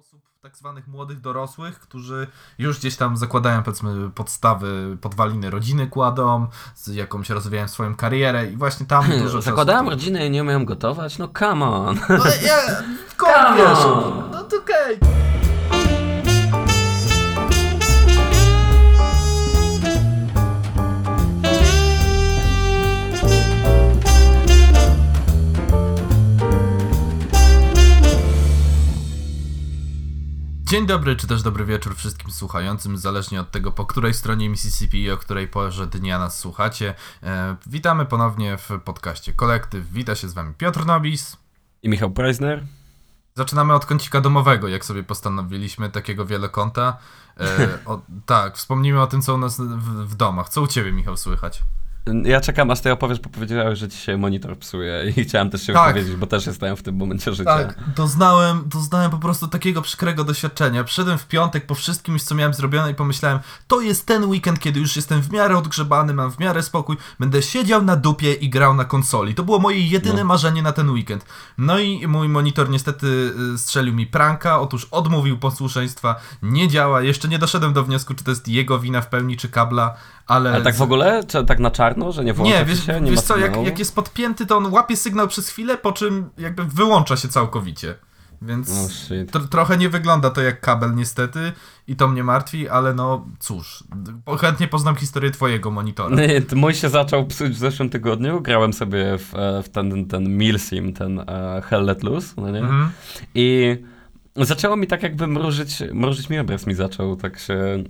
osób tak zwanych młodych dorosłych, którzy już gdzieś tam zakładają powiedzmy podstawy, podwaliny rodziny kładą, z jakąś rozwijają swoją karierę i właśnie tam dużo czasu- Zakładałem rodzinę i nie umiem gotować? No come on. No ja, Come on! no to okej. Dzień dobry, czy też dobry wieczór wszystkim słuchającym, zależnie od tego, po której stronie Mississippi i o której porze dnia nas słuchacie. E, witamy ponownie w podcaście Kolektyw. Wita się z wami Piotr Nobis. I Michał Preisner? Zaczynamy od kącika domowego, jak sobie postanowiliśmy, takiego wielokąta. E, o, tak, wspomnijmy o tym, co u nas w, w domach. Co u ciebie, Michał, słychać? Ja czekam, aż ty opowiesz, bo powiedziałeś, że ci się monitor psuje i chciałem też się Tak. wypowiedzieć, bo też jestem w tym momencie życia. Tak, doznałem, doznałem po prostu takiego przykrego doświadczenia. Przyszedłem w piątek po wszystkim co miałem zrobione i pomyślałem, to jest ten weekend, kiedy już jestem w miarę odgrzebany, mam w miarę spokój, będę siedział na dupie i grał na konsoli. To było moje jedyne No. marzenie na ten weekend. No i mój monitor niestety y, strzelił mi pranka, otóż odmówił posłuszeństwa, nie działa, jeszcze nie doszedłem do wniosku, czy to jest jego wina w pełni, czy kabla, ale... Ale tak w ogóle? Czy tak na czarno, że nie włącza Nie, wiesz, się? Nie wiesz co, jak, jak jest podpięty, to on łapie sygnał przez chwilę, po czym jakby wyłącza się całkowicie. Więc Oh, shit. tr- trochę nie wygląda to jak kabel niestety i to mnie martwi, ale no cóż, chętnie poznam historię twojego monitora. Nie, mój się zaczął psuć w zeszłym tygodniu. Grałem sobie w, e, w ten, ten Milsim, ten e, Hell Let Loose, no nie? Mhm. I zaczęło mi tak jakby mrużyć, mrużyć mi obraz mi zaczął, tak się...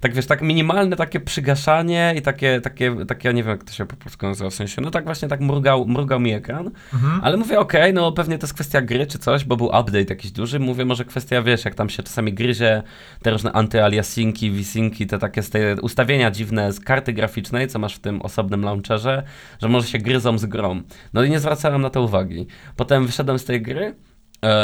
Tak wiesz, tak minimalne takie przygaszanie i takie, takie, takie, ja nie wiem jak to się po polsku nazywa, w sensie, no tak właśnie tak mrugał, mrugał mi ekran, Mhm. ale mówię okej, no pewnie to jest kwestia gry czy coś, bo był update jakiś duży, mówię może kwestia, wiesz, jak tam się czasami gryzie te różne antyaliasinki, visinki, te takie te ustawienia dziwne z karty graficznej, co masz w tym osobnym launcherze, że może się gryzą z grą. No i nie zwracałem na to uwagi. Potem wyszedłem z tej gry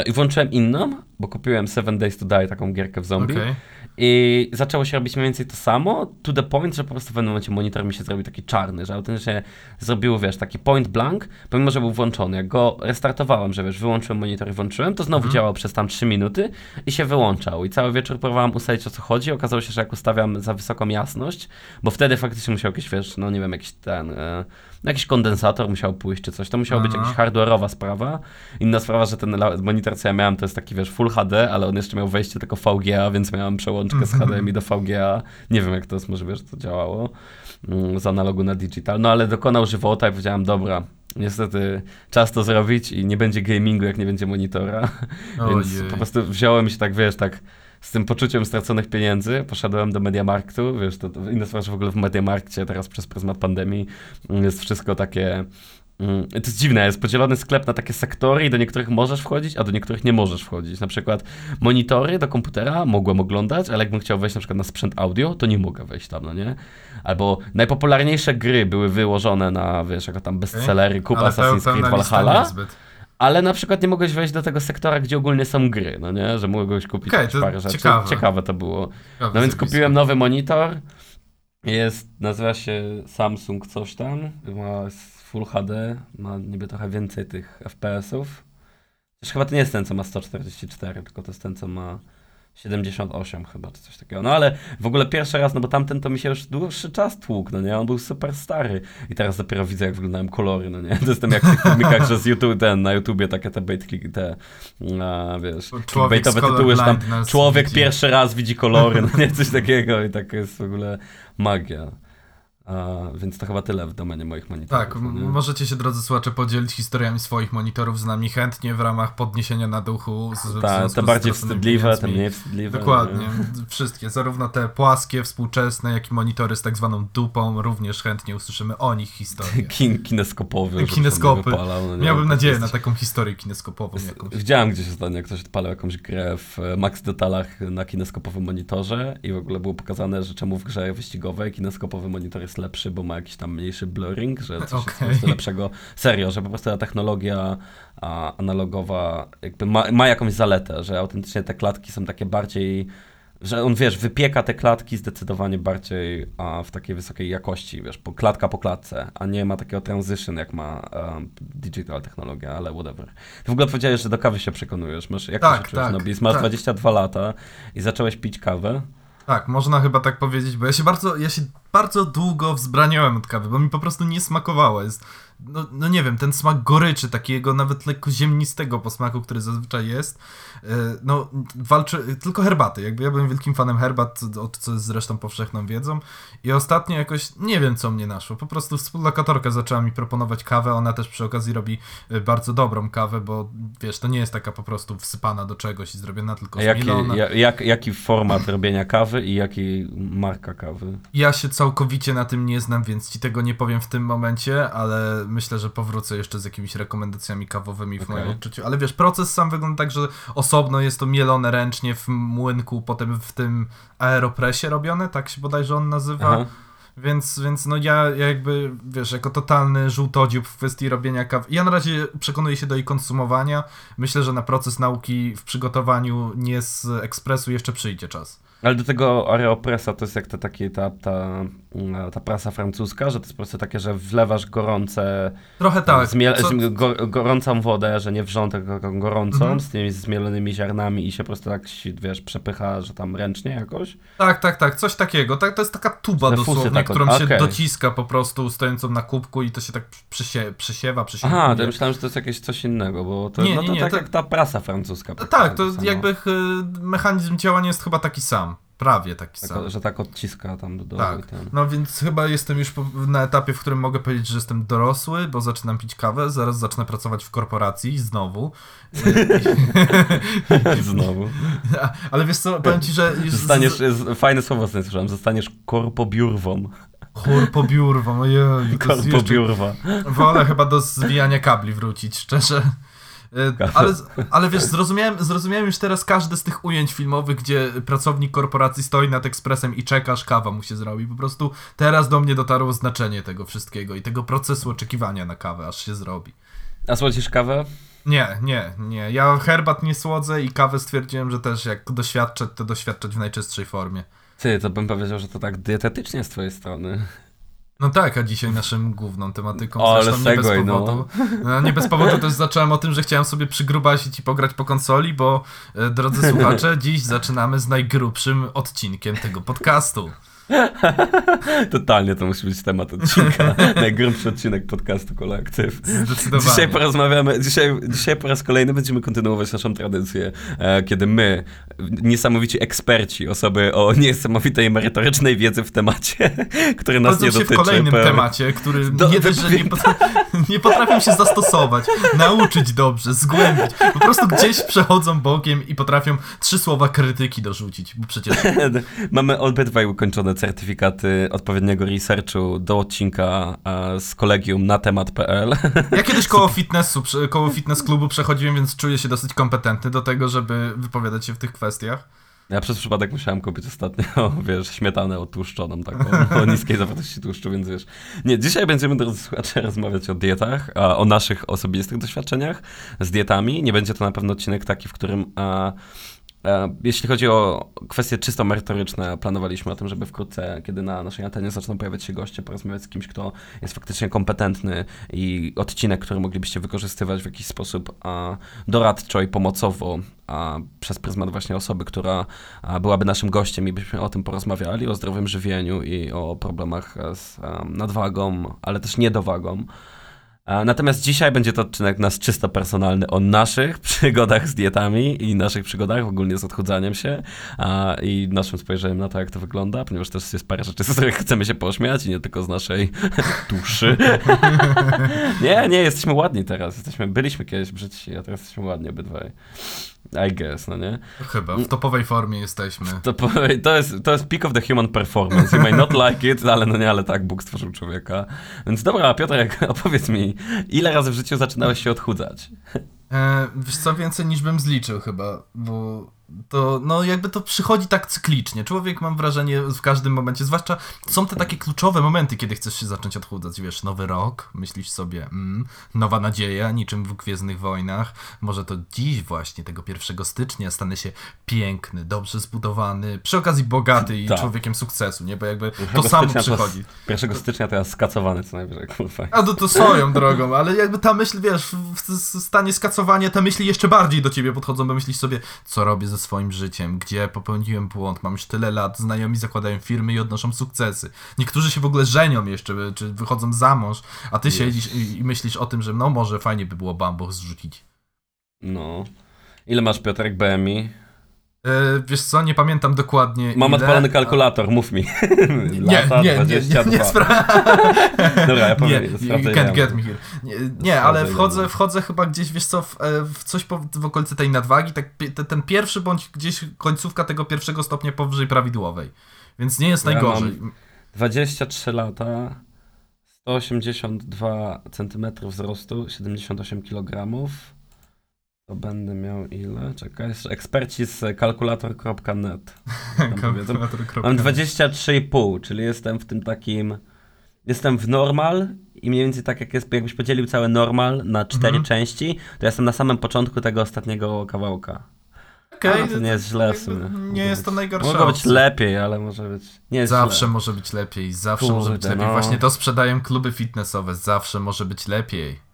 i włączyłem inną, bo kupiłem Seven Days to Die, taką gierkę w zombie. Okej. I zaczęło się robić mniej więcej to samo, to the point, że po prostu w pewnym momencie monitor mi się zrobił taki czarny, że autentycznie zrobił, wiesz, taki point blank, pomimo, że był włączony. Jak go restartowałem, że wiesz, wyłączyłem monitor i włączyłem, to znowu działał przez tam 3 minuty i się wyłączał. I cały wieczór próbowałem ustalić o co chodzi. Okazało się, że jak ustawiam za wysoką jasność, bo wtedy faktycznie musiał jakiś, wiesz, no nie wiem, jakiś ten, e, jakiś kondensator musiał pójść czy coś. To musiała być jakaś hardware'owa sprawa. Inna sprawa, że ten monitor, co ja miałem, to jest taki, wiesz, Full HD, ale on jeszcze miał wejście tylko VGA, więc miałem przełączkę z HDMI do VGA. Nie wiem, jak to jest możliwe, że to działało mm, z analogu na digital. No ale dokonał żywota i powiedziałem, dobra, niestety czas to zrobić i nie będzie gamingu, jak nie będzie monitora. Więc po prostu wziąłem się tak, wiesz, tak z tym poczuciem straconych pieniędzy, poszedłem do Mediamarktu, wiesz, to, to inna sprawa, że w ogóle w Mediamarkcie teraz przez pryzmat pandemii mm, jest wszystko takie... mm, To jest dziwne, jest podzielony sklep na takie sektory i do niektórych możesz wchodzić, a do niektórych nie możesz wchodzić. Na przykład monitory do komputera mogłem oglądać, ale jakbym chciał wejść na przykład na sprzęt audio, to nie mogę wejść tam, no nie? Albo najpopularniejsze gry były wyłożone na, wiesz, jako tam bestsellery, kup Ale Assassin's Creed Valhalla. Ale na przykład nie mogłeś wejść do tego sektora, gdzie ogólnie są gry, no nie? Że mogłeś kupić to parę rzeczy. ciekawe. Ciekawe to było. Ciekawe No więc kupiłem nowy monitor. Jest, nazywa się Samsung coś tam. Ma Full HD, ma niby trochę więcej tych FPS-ów. Chociaż chyba to nie jest ten, co ma 144, tylko to jest ten, co ma 78 chyba, czy coś takiego. No ale w ogóle pierwszy raz, no bo tamten to mi się już dłuższy czas tłukł, no nie? On był super stary. I teraz dopiero widzę, jak wyglądają kolory, no nie? To jestem jak w tych filmikach, że z YouTube, ten, na YouTubie takie te bait click, te, a, wiesz, z tytuły, że tam człowiek widzi. pierwszy raz widzi kolory, no nie? Coś takiego i tak jest w ogóle magia. Więc to chyba tyle w domenie moich monitorów. Tak, no nie? możecie się drodzy słuchacze podzielić historiami swoich monitorów z nami chętnie w ramach podniesienia na duchu. Z, Ta, te bardziej wstydliwe, te mniej wstydliwe. Dokładnie, nie? wszystkie, zarówno te płaskie, współczesne, jak i monitory z tak zwaną dupą, również chętnie usłyszymy o nich historię. Kin, kineskopowy. Kineskopy. wypalał, no nie? Miałbym nadzieję jest. na taką historię kineskopową jakąś. Widziałem gdzieś ostatnio, jak ktoś odpalał jakąś grę w e, max detalach na kineskopowym monitorze i w ogóle było pokazane, że czemu w grze wyścigowej kineskopowy monitor jest lepszy, bo ma jakiś tam mniejszy blurring, że coś jest po prostu lepszego. Serio, że po prostu ta technologia analogowa jakby ma, ma jakąś zaletę, że autentycznie te klatki są takie bardziej że on, wiesz, wypieka te klatki zdecydowanie bardziej a, w takiej wysokiej jakości, wiesz, po, klatka po klatce, a nie ma takiego transition, jak ma um, digital technologia, ale whatever. Ty w ogóle powiedziałeś, że do kawy się przekonujesz. Masz, jak Tak, się czujesz? tak, No, masz tak. 22 lata i zacząłeś pić kawę. Tak, można chyba tak powiedzieć, bo ja się bardzo, ja się bardzo długo wzbraniałem od kawy, bo mi po prostu nie smakowała. Jest, no, no nie wiem, ten smak goryczy, takiego nawet lekko ziemnistego posmaku, który zazwyczaj jest, e, no walczy, tylko herbaty, jakby ja byłem wielkim fanem herbat, od co jest zresztą powszechną wiedzą. I ostatnio jakoś, nie wiem co mnie naszło, po prostu współlokatorka zaczęła mi proponować kawę, ona też przy okazji robi e, bardzo dobrą kawę, bo wiesz, to nie jest taka po prostu wsypana do czegoś i zrobiona tylko z jaki, jak, jaki format robienia kawy i jaki marka kawy? Ja się całkowicie na tym nie znam, więc ci tego nie powiem w tym momencie, ale myślę, że powrócę jeszcze z jakimiś rekomendacjami kawowymi w Okej. moim odczuciu. Ale wiesz, proces sam wygląda tak, że osobno jest to mielone ręcznie w młynku, potem w tym aeropresie robione, tak się bodajże on nazywa. Aha. Więc, więc no ja, ja jakby, wiesz, jako totalny żółtodziób w kwestii robienia kawy. Ja na razie przekonuję się do jej konsumowania. Myślę, że na proces nauki w przygotowaniu nie z ekspresu jeszcze przyjdzie czas. Ale do tego Aeropressa to jest jak ta, takie, ta, ta, mm, ta prasa francuska, że to jest po prostu takie, że wlewasz gorące, Trochę tak. zmiel, Co- gorącą wodę, że nie wrząt, tylko gorącą, Mhm. z tymi zmielonymi ziarnami i się po prostu tak, wiesz, przepycha, że tam ręcznie jakoś. Tak, tak, tak, coś takiego. Tak, to jest taka tuba Refusy dosłownie, tak którą się okej. dociska po prostu stojącą na kubku i to się tak przysie, przysiewa, przysiewa. Aha, to ja myślałem, że to jest jakieś coś innego, bo to, Nie, no nie, to nie, tak to- jak ta prasa francuska. Tak, to samo. jakby y, mechanizm działania jest chyba taki sam. Prawie taki sam. Tak, że tak odciska tam do dołu Tak, ten. no więc chyba jestem już na etapie, w którym mogę powiedzieć, że jestem dorosły, bo zaczynam pić kawę, zaraz zacznę pracować w korporacji znowu. Znowu. Ale wiesz co, powiem ci, że już Zostaniesz, fajne słowo słyszałem, zostaniesz korpobiurwą. korpobiurwą, ojej, Korpobiurwa. Wolę chyba do zwijania kabli wrócić, szczerze. Ale, ale wiesz, zrozumiałem, zrozumiałem już teraz każde z tych ujęć filmowych, gdzie pracownik korporacji stoi nad ekspresem i czeka, aż kawa mu się zrobi. Po prostu teraz do mnie dotarło znaczenie tego wszystkiego i tego procesu oczekiwania na kawę, aż się zrobi. A słodzisz kawę? Nie, nie, nie. Ja herbat nie słodzę i kawę stwierdziłem, że też jak doświadczać, to doświadczać w najczystszej formie. Ty, to bym powiedział, że to tak dietetycznie z twojej strony. No tak, a dzisiaj naszym główną tematyką, O, zresztą nie bez segway, no. powodu. No. Nie bez powodu też zacząłem o tym, że chciałem sobie przygrubasić i pograć po konsoli, bo e, drodzy słuchacze, dziś zaczynamy z najgrubszym odcinkiem tego podcastu. Totalnie to musi być temat odcinka. Najgrubszy odcinek podcastu Kolektyw. Zdecydowanie. Dzisiaj porozmawiamy, dzisiaj, dzisiaj po raz kolejny będziemy kontynuować naszą tradycję, e, kiedy my, niesamowici eksperci, osoby o niesamowitej merytorycznej wiedzy w temacie, który nas nie się dotyczy. w kolejnym temacie, który Do- nie dość, nie, pot- nie potrafią się zastosować, nauczyć dobrze, zgłębić. Po prostu gdzieś przechodzą bokiem i potrafią trzy słowa krytyki dorzucić, bo przecież Mamy obydwaj ukończone certyfikaty odpowiedniego researchu do odcinka e, z kolegium na temat.pl. Ja kiedyś koło fitnessu, koło fitness klubu przechodziłem, więc czuję się dosyć kompetentny do tego, żeby wypowiadać się w tych kwestiach. Ja przez przypadek musiałem kupić ostatnio, wiesz, śmietanę otłuszczoną taką, o niskiej zawartości tłuszczu, więc wiesz. Nie, dzisiaj będziemy, drodzy słuchacze, rozmawiać o dietach, o naszych osobistych doświadczeniach z dietami. Nie będzie to na pewno odcinek taki, w którym... A, a, jeśli chodzi o kwestie czysto merytoryczne, planowaliśmy o tym, żeby wkrótce, kiedy na naszej antenie zaczną pojawiać się goście, porozmawiać z kimś, kto jest faktycznie kompetentny i odcinek, który moglibyście wykorzystywać w jakiś sposób doradczo i pomocowo a, przez pryzmat właśnie osoby, która byłaby naszym gościem i byśmy o tym porozmawiali, o zdrowym żywieniu i o problemach e, z nadwagą, ale też niedowagą. Natomiast dzisiaj będzie to odcinek nas czysto personalny o naszych przygodach z dietami i naszych przygodach ogólnie z odchudzaniem się a, i naszym spojrzeniem na to, jak to wygląda, ponieważ też jest parę rzeczy, z których chcemy się pośmiać i nie tylko z naszej duszy. nie, nie, jesteśmy ładni teraz. Jesteśmy, byliśmy kiedyś brzydsi, a teraz jesteśmy ładni obydwaj. I guess, no nie? Chyba, w topowej formie jesteśmy. To, po- to, jest, to jest peak of the human performance. You may not like it, ale no nie, ale tak, Bóg stworzył człowieka. Więc dobra, Piotrek, opowiedz mi, ile razy w życiu zaczynałeś się odchudzać? E, wiesz co, więcej niż bym zliczył chyba, bo to no jakby to przychodzi tak cyklicznie. Człowiek mam wrażenie w każdym momencie, zwłaszcza są te takie kluczowe momenty, kiedy chcesz się zacząć odchudzać. Wiesz, nowy rok, myślisz sobie, mm, nowa nadzieja, niczym w Gwiezdnych Wojnach. Może to dziś właśnie, tego 1 stycznia stanę się piękny, dobrze zbudowany, przy okazji bogaty i Tak. człowiekiem sukcesu, nie? Bo jakby to 1 samo to przychodzi. 1 stycznia to ja skacowany co najwyżej, kurwa. A to, to swoją drogą, ale jakby ta myśl, wiesz, w stanie skacowania te myśli jeszcze bardziej do ciebie podchodzą, bo myślisz sobie, co robię ze swoim życiem, gdzie popełniłem błąd, mam już tyle lat, znajomi zakładają firmy i odnoszą sukcesy. Niektórzy się w ogóle żenią jeszcze, czy wychodzą za mąż, a ty Jest. siedzisz i, i myślisz o tym, że no może fajnie by było bambuch zrzucić. No. Ile masz Piotrek BMI? E, wiesz co, nie pamiętam dokładnie Mam ile, odpalony kalkulator, mów mi. Nie, Lata nie, nie, nie, 22. nie, spra- Dobra, ja nie, powiem, you sprawdzę can't get me here. Nie, nie ale wchodzę, wchodzę chyba gdzieś, wiesz co, w, e, w coś po, w okolicy tej nadwagi, tak ten pierwszy bądź gdzieś końcówka tego pierwszego stopnia powyżej prawidłowej. Więc nie jest Ja najgorzej. 23 lata, 182 cm wzrostu, 78 kg. To będę miał ile? Czekaj, jeszcze eksperci z kalkulator.net. Kalkulator. Mam 23,5, czyli jestem w tym takim. Jestem w normal i mniej więcej tak jak jest, jakbyś podzielił cały normal na cztery Mhm. części, to jestem na samym początku tego ostatniego kawałka. Okej, to nie jest źle w sumie. Nie Może jest to najgorsza Mogło być lepiej, ale może być. Nie jest Zawsze źle. może być lepiej, zawsze może być Kurde, lepiej. no. Właśnie to sprzedają kluby fitnessowe, zawsze może być lepiej.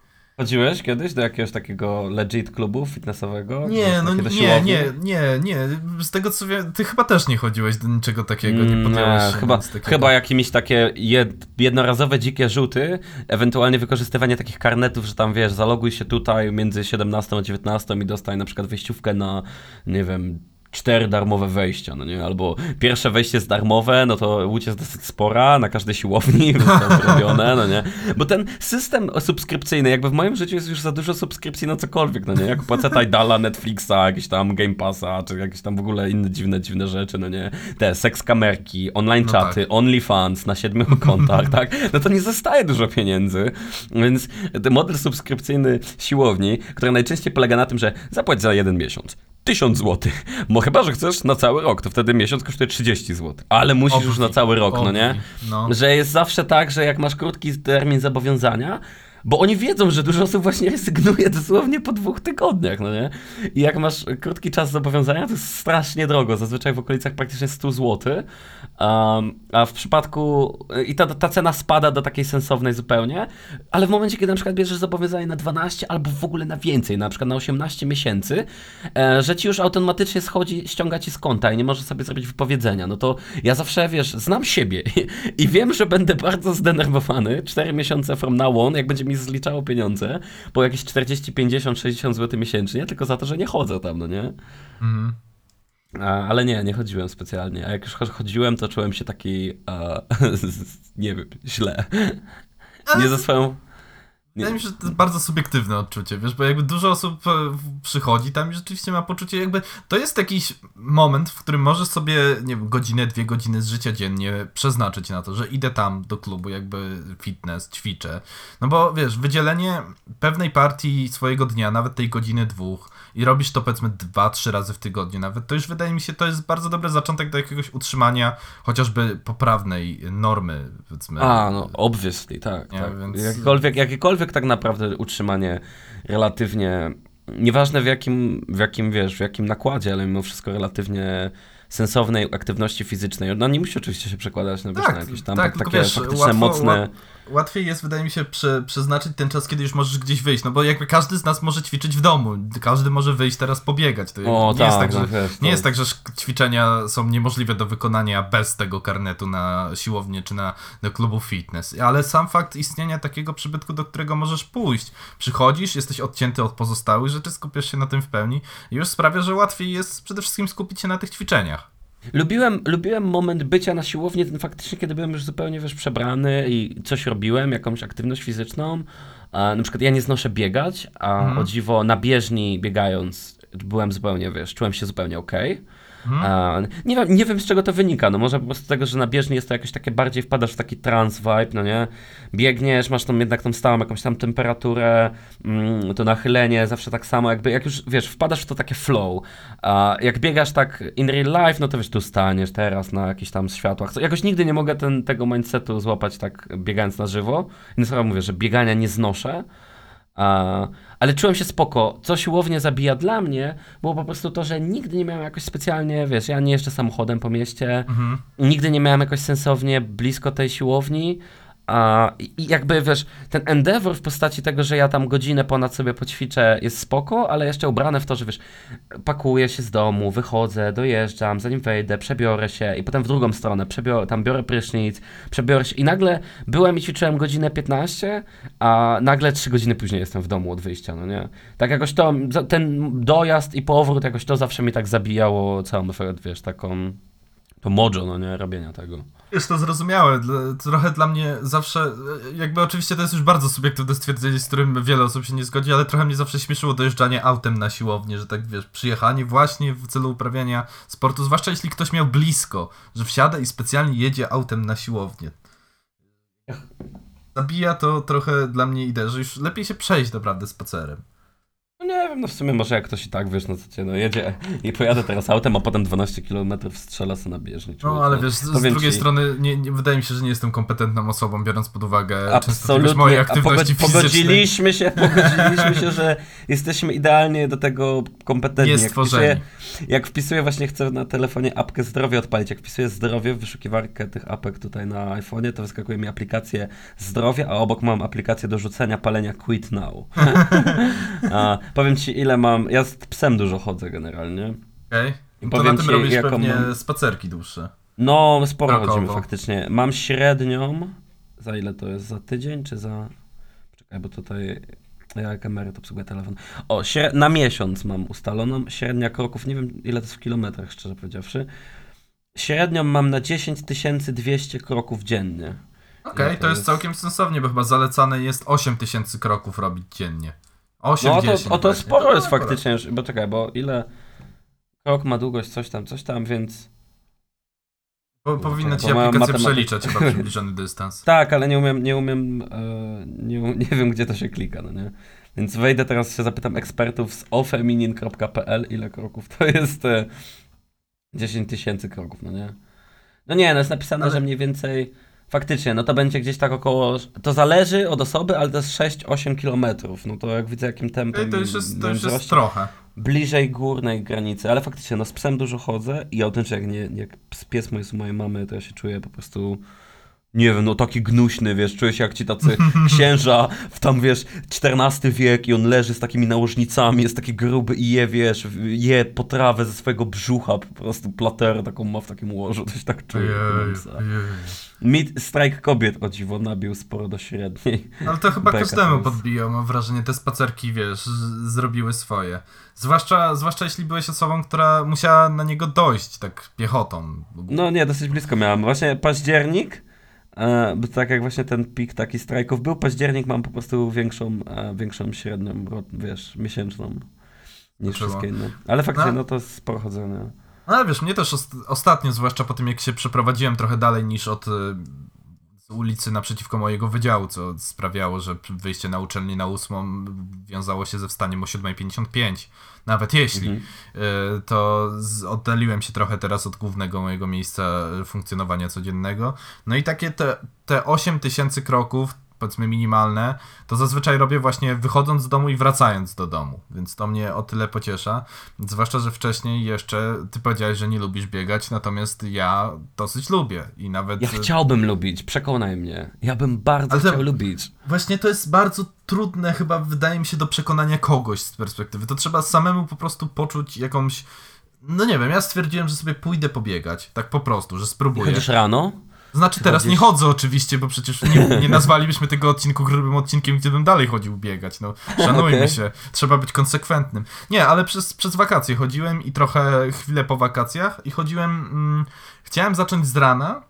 Chodziłeś kiedyś do jakiegoś takiego legit klubu fitnessowego? Nie, no nie, siłowni? nie, nie, nie. Z tego co wiem, ty chyba też nie chodziłeś do niczego takiego, nie Mm, podjąłeś się chyba, chyba jakimiś takie jed, jednorazowe dzikie rzuty, ewentualnie wykorzystywanie takich karnetów, że tam wiesz, zaloguj się tutaj między 17 a 19 i dostaj na przykład wejściówkę na, nie wiem, cztery darmowe wejścia, no nie? Albo pierwsze wejście jest darmowe, no to łódź jest dosyć spora, na każdej siłowni, zrobione, no nie? Bo ten system subskrypcyjny, jakby w moim życiu jest już za dużo subskrypcji na cokolwiek, no nie? Jak płacę Tidala, Netflixa, jakieś tam Game Passa, czy jakieś tam w ogóle inne dziwne, dziwne rzeczy, no nie? Te seks kamerki, online No czaty, OnlyFans na siedmiu kontach, tak? No to nie zostaje dużo pieniędzy, więc ten model subskrypcyjny siłowni, który najczęściej polega na tym, że zapłać za jeden miesiąc. 1000 zł. Bo chyba, że chcesz na cały rok, to wtedy miesiąc kosztuje 30 zł. Ale musisz już na cały rok, no nie? No. Że jest zawsze tak, że jak masz krótki termin zobowiązania, bo oni wiedzą, że dużo osób właśnie rezygnuje dosłownie po dwóch tygodniach, no nie? I jak masz krótki czas zobowiązania, to jest strasznie drogo, zazwyczaj w okolicach praktycznie 100 zł. Um, a w przypadku, i ta, ta cena spada do takiej sensownej zupełnie, ale w momencie, kiedy na przykład bierzesz zobowiązanie na 12 albo w ogóle na więcej, na przykład na 18 miesięcy, e, że ci już automatycznie schodzi, ściąga ci z konta i nie możesz sobie zrobić wypowiedzenia, no to ja zawsze, wiesz, znam siebie i wiem, że będę bardzo zdenerwowany 4 miesiące from now on, jak będzie mi zliczało pieniądze po jakieś 40, 50, 60 zł miesięcznie, tylko za to, że nie chodzę tam, no nie? Mhm. A, ale nie, nie chodziłem specjalnie. A jak już cho- chodziłem, to czułem się taki, e, nie wiem, źle. Ale Nie ze swoją... Nie, Wydaje mi się, że to jest bardzo subiektywne odczucie, wiesz, bo jakby dużo osób e, przychodzi tam i rzeczywiście ma poczucie jakby, to jest jakiś moment, w którym możesz sobie, nie wiem, godzinę, dwie godziny z życia dziennie przeznaczyć na to, że idę tam do klubu, jakby fitness, ćwiczę, no bo wiesz, wydzielenie pewnej partii swojego dnia, nawet tej godziny, dwóch i robisz to powiedzmy dwa, trzy razy w tygodniu nawet, to już wydaje mi się, to jest bardzo dobry zaczątek do jakiegoś utrzymania chociażby poprawnej normy, powiedzmy. A, no obviously, tak. Nie, tak. więc- Jakiekolwiek, jakiekolwiek tak naprawdę utrzymanie relatywnie, nieważne w jakim, w jakim, wiesz, w jakim nakładzie, ale mimo wszystko relatywnie sensownej aktywności fizycznej. No nie musi oczywiście się przekładać na, wiesz, Tak, na jakieś tam tak, tak, takie wiesz, faktycznie łatwo- mocne... Łatwiej jest, wydaje mi się, prze, przeznaczyć ten czas, kiedy już możesz gdzieś wyjść, no bo jakby każdy z nas może ćwiczyć w domu, każdy może wyjść teraz pobiegać. To O, nie tak, jest tak, no że, nie jest tak, że ćwiczenia są niemożliwe do wykonania bez tego karnetu na siłownię czy na do klubu fitness, ale sam fakt istnienia takiego przybytku, do którego możesz pójść, przychodzisz, jesteś odcięty od pozostałych rzeczy, skupiasz się na tym w pełni. I już sprawia, że łatwiej jest przede wszystkim skupić się na tych ćwiczeniach. Lubiłem, lubiłem moment bycia na siłowni, ten faktycznie, kiedy byłem już zupełnie wiesz, przebrany i coś robiłem, jakąś aktywność fizyczną. A, na przykład ja nie znoszę biegać, a Mhm. o dziwo na bieżni biegając byłem zupełnie, wiesz, czułem się zupełnie okej. Mhm. A, nie, wiem, nie wiem z czego to wynika, no może po prostu z tego, że na bieżni jest to jakoś takie bardziej, wpadasz w taki trance vibe, no nie? Biegniesz, masz tą jednak tą stałą jakąś tam temperaturę, mm, to nachylenie, zawsze tak samo, jakby jak już, wiesz, wpadasz w to takie flow. A jak biegasz tak in real life, no to wiesz, tu staniesz teraz na jakichś tam światłach. Jakoś nigdy nie mogę ten, tego mindsetu złapać tak biegając na żywo. I sobie mówię, że biegania nie znoszę. A, ale czułem się spoko. Co siłownie zabija dla mnie, było po prostu to, że nigdy nie miałem jakoś specjalnie, wiesz, ja nie jeżdżę samochodem po mieście, Mhm. nigdy nie miałem jakoś sensownie blisko tej siłowni. A, jakby wiesz, ten endeavor w postaci tego, że ja tam godzinę ponad sobie poćwiczę jest spoko, ale jeszcze ubrane w to, że wiesz, pakuję się z domu, wychodzę, dojeżdżam, zanim wejdę, przebiorę się i potem w drugą stronę, przebiorę, tam biorę prysznic, przebiorę się i nagle byłem i ćwiczyłem godzinę 15, a nagle 3 godziny później jestem w domu od wyjścia, no nie? Tak jakoś to, ten dojazd i powrót jakoś to zawsze mi tak zabijało całą efekt, wiesz, taką, to mojo, no nie, robienia tego. Jest to zrozumiałe. Dla- Trochę dla mnie zawsze, e, jakby oczywiście to jest już bardzo subiektywne stwierdzenie, z którym wiele osób się nie zgodzi, ale trochę mnie zawsze śmieszyło dojeżdżanie autem na siłownię, że tak wiesz, przyjechanie właśnie w celu uprawiania sportu, zwłaszcza jeśli ktoś miał blisko, że wsiada i specjalnie jedzie autem na siłownię. Zabija to trochę dla mnie ideę, że już lepiej się przejść naprawdę spacerem. No nie wiem, no w sumie może jak ktoś i tak, wiesz, no co cię, no jedzie i pojadę teraz autem, a potem 12 km strzela sobie na bieżni. No człowieku. ale wiesz, z, z drugiej ci- strony nie, nie, wydaje mi się, że nie jestem kompetentną osobą, biorąc pod uwagę Absolutnie, mojej a aktywności pogodziliśmy się, pogodziliśmy się, że jesteśmy idealnie do tego kompetentni. Nie Jak wpisuję, jak wpisuję, właśnie chcę na telefonie apkę zdrowie odpalić, jak wpisuję zdrowie w wyszukiwarkę tych apek tutaj na iPhone'ie, to wyskakuje mi aplikację zdrowia, a obok mam aplikację do rzucenia palenia Quit Now. a, powiem ci ile mam, ja z psem dużo chodzę generalnie. Okej. To Powiem na tym ci, robisz pewnie mam- spacerki dłuższe. No, sporo Rokowo. chodzimy faktycznie. Mam średnią. Za ile to jest? Za tydzień czy za. Czekaj, bo tutaj. Ja jak emeryt obsługuję telefon. O, śre- na miesiąc mam ustaloną. Średnia kroków, nie wiem ile to jest w kilometrach, szczerze powiedziawszy. Średnią mam na 10 200 kroków dziennie. Okej, No to to jest jest- całkiem sensownie, bo chyba zalecane jest 8 tysięcy kroków robić dziennie. 8 No o to, 10 o to właśnie. sporo To jest akurat. faktycznie, bo czekaj, bo ile krok ma długość, coś tam, coś tam, więc. Po, powinna ci aplikacja matematyka- przeliczać chyba przybliżony dystans. Tak, ale nie umiem, nie umiem, e, nie, nie wiem gdzie to się klika, no nie? Więc wejdę teraz, się zapytam ekspertów z ofeminin.pl, ile kroków to jest e, 10 tysięcy kroków, no nie? No nie, no jest napisane, Ale- że mniej więcej, faktycznie, no to będzie gdzieś tak około, to zależy od osoby, ale to jest 6-8 kilometrów, no to jak widzę jakim tempem to już jest, to już jest trochę. bliżej górnej granicy, ale faktycznie, no z psem dużo chodzę i autentycznie jak, nie, jak pies mój jest u mojej mamy, to ja się czuję po prostu, nie wiem, no taki gnuśny, wiesz, czuję się jak ci tacy księża w tam, wiesz, XIV wiek i on leży z takimi nałożnicami, jest taki gruby i je, wiesz, je potrawę ze swojego brzucha, po prostu platerę taką ma w takim łożu, to się tak ojej. Mid strajk kobiet, o dziwo, nabił sporo do średniej. Ale to chyba Beka każdemu jest. podbiją, mam wrażenie, te spacerki, wiesz, zrobiły swoje. Zwłaszcza, zwłaszcza jeśli byłeś osobą, która musiała na niego dojść tak piechotą. No nie, dosyć blisko miałem. Właśnie październik, bo tak jak właśnie ten pik taki strajków był, październik mam po prostu większą, e, większą średnią, wiesz, miesięczną niż wszystkie inne. Ale faktycznie, No. no to sporo chodzenia. No ale wiesz, mnie też ost- ostatnio, zwłaszcza po tym jak się przeprowadziłem trochę dalej niż od y, ulicy naprzeciwko mojego wydziału, co sprawiało, że wyjście na uczelnię na ósmą wiązało się ze wstaniem o 7.55. Nawet jeśli, Mhm. y, to oddaliłem się trochę teraz od głównego mojego miejsca funkcjonowania codziennego. No i takie te, te 8 tysięcy kroków, powiedzmy minimalne, to zazwyczaj robię właśnie wychodząc z domu i wracając do domu, więc to mnie o tyle pociesza. Zwłaszcza, że wcześniej jeszcze ty powiedziałeś, że nie lubisz biegać, natomiast ja dosyć lubię i nawet... Ja chciałbym lubić, przekonaj mnie. Ja bym bardzo Ale chciał lubić. Właśnie to jest bardzo trudne chyba, wydaje mi się, do przekonania kogoś z perspektywy. To trzeba samemu po prostu poczuć jakąś... No nie wiem, ja stwierdziłem, że sobie pójdę pobiegać, tak po prostu, że spróbuję. Chodzisz rano? Znaczy teraz nie chodzę oczywiście, bo przecież nie, nie nazwalibyśmy tego odcinku grubym odcinkiem, gdybym dalej chodził biegać. No, szanujmy Okej. się, trzeba być konsekwentnym. Nie, ale przez, przez wakacje chodziłem i trochę chwilę po wakacjach i chodziłem, mm, chciałem zacząć z rana,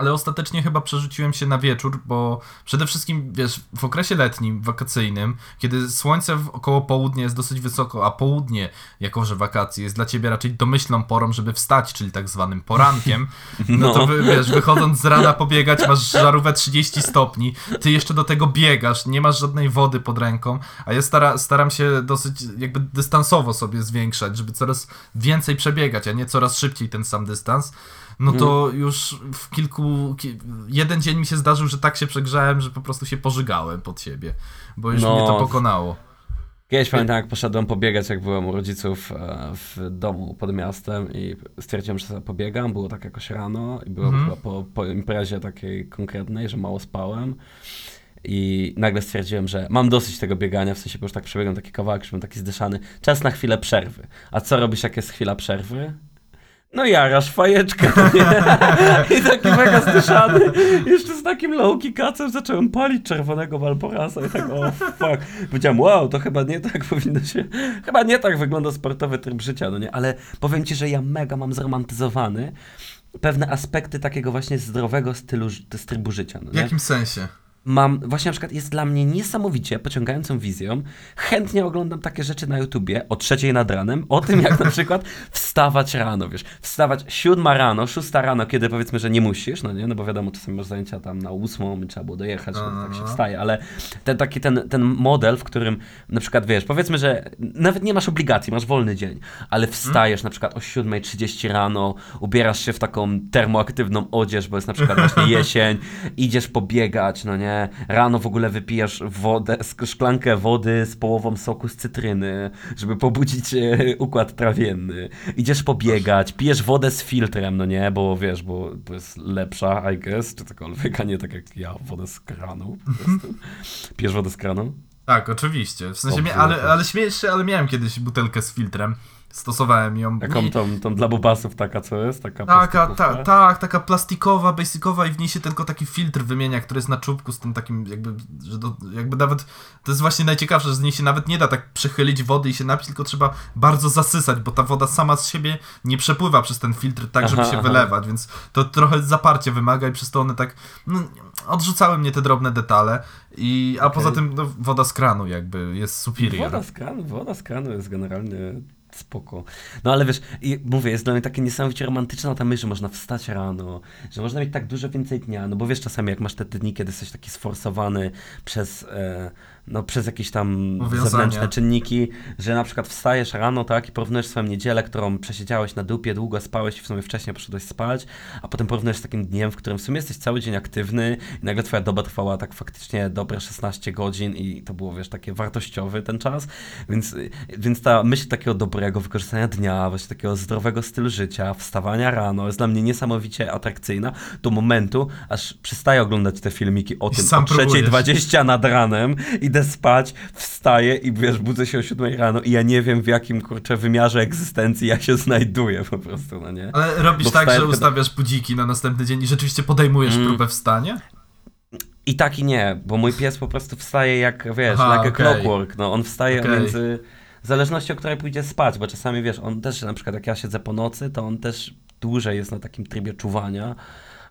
ale ostatecznie chyba przerzuciłem się na wieczór, bo przede wszystkim, wiesz, w okresie letnim, wakacyjnym, kiedy słońce w około południa jest dosyć wysoko, a południe, jako że wakacje, jest dla ciebie raczej domyślną porą, żeby wstać, czyli tak zwanym porankiem, no, No. to wy, wiesz, wychodząc z rana pobiegać, masz żarówkę 30 stopni, ty jeszcze do tego biegasz, nie masz żadnej wody pod ręką, a ja stara, staram się dosyć jakby dystansowo sobie zwiększać, żeby coraz więcej przebiegać, a nie coraz szybciej ten sam dystans. No to już w kilku. ki- Jeden dzień mi się zdarzył, że tak się przegrzałem, że po prostu się pożygałem pod siebie, bo już No. mnie to pokonało. Kiedyś pamiętam, jak poszedłem pobiegać, jak byłem u rodziców e, w domu pod miastem i stwierdziłem, że sobie pobiegam. Było tak jakoś rano i byłem Mhm. chyba po, po imprezie takiej konkretnej, że mało spałem. I nagle stwierdziłem, że mam dosyć tego biegania, w sensie, bo już tak przebiegłem taki kawałek, że byłem taki zdyszany. Czas na chwilę przerwy. A co robisz, jak jest chwila przerwy? No jarasz fajeczkę? I taki mega zdyszany. Jeszcze z takim low kacem zacząłem palić czerwonego Valporasa i tak, o fuck. Powiedziałem, wow, to chyba nie tak powinno się, chyba nie tak wygląda sportowy tryb życia, no nie? Ale powiem ci, że ja mega mam zromantyzowany pewne aspekty takiego właśnie zdrowego stylu, trybu życia, no W jakim sensie? Mam, właśnie na przykład jest dla mnie niesamowicie pociągającą wizją. Chętnie oglądam takie rzeczy na YouTubie o trzeciej nad ranem, o tym jak na przykład wstawać rano, wiesz, wstawać siódma rano, szósta rano, kiedy powiedzmy, że nie musisz, no nie, no bo wiadomo, czasami masz zajęcia tam na ósmą i trzeba było dojechać, No, tak się wstaje, ale ten taki ten, ten model, w którym na przykład, wiesz, powiedzmy, że nawet nie masz obligacji, masz wolny dzień, ale wstajesz na przykład o 7.30 rano, ubierasz się w taką termoaktywną odzież, bo jest na przykład właśnie jesień, idziesz pobiegać, no nie, rano w ogóle wypijasz wodę, szklankę wody z połową soku z cytryny, żeby pobudzić e, układ trawienny, idziesz pobiegać, pijesz wodę z filtrem, no nie, bo wiesz, bo, bo jest lepsza, I guess, czy cokolwiek, a nie tak jak ja, wodę z kranu prostu. Pijesz wodę z kranu? Tak, oczywiście. W sensie, Dobrze, ale, ale śmiejesz się, ale miałem kiedyś butelkę z filtrem. Stosowałem ją. Taką I- tą, tą dla bobasów taka co jest? Taka Taka, ta, tak, taka plastikowa, basicowa i w niej się tylko taki filtr wymienia, który jest na czubku z tym takim jakby, że do, jakby nawet, to jest właśnie najciekawsze, że z niej się nawet nie da tak przechylić wody i się napić, tylko trzeba bardzo zasysać, bo ta woda sama z siebie nie przepływa przez ten filtr tak, żeby Aha, się aha. wylewać, więc to trochę zaparcie wymaga i przez to one tak, no, odrzucały mnie te drobne detale i, a Okej. poza tym no, woda z kranu jakby jest superior. Woda z kranu, woda z kranu jest generalnie spoko. No ale wiesz, mówię, jest dla mnie takie niesamowicie romantyczna ta myśl, że można wstać rano, że można mieć tak dużo więcej dnia, no bo wiesz czasami jak masz te dni, kiedy jesteś taki sforsowany przez, e, no przez jakieś tam Powiązania. zewnętrzne czynniki, że na przykład wstajesz rano, tak, i porównujesz swoją niedzielę, którą przesiedziałeś na dupie, długo spałeś i w sumie wcześniej poszedłeś spać, a potem porównujesz z takim dniem, w którym w sumie jesteś cały dzień aktywny i nagle twoja doba trwała tak faktycznie dobre 16 godzin i to było, wiesz, takie wartościowy ten czas, więc, więc ta myśl takiego dobrego wykorzystania dnia, właśnie takiego zdrowego stylu życia, wstawania rano jest dla mnie niesamowicie atrakcyjna do momentu, aż przestaję oglądać te filmiki o tym sam o trzeciej próbujesz. 20 nad ranem, idę spać, wstaję i wiesz, budzę się o 7 rano i ja nie wiem w jakim kurczę wymiarze egzystencji ja się znajduję po prostu, no nie? Ale robisz Bo tak, że ustawiasz budziki na następny dzień i rzeczywiście podejmujesz Mm. próbę wstania? I tak i nie, bo mój pies po prostu wstaje jak, wiesz, Aha, like okej. clockwork, no on wstaje Okej. między, w zależności o której pójdzie spać, bo czasami, wiesz, on też, na przykład jak ja siedzę po nocy, to on też dłużej jest na takim trybie czuwania,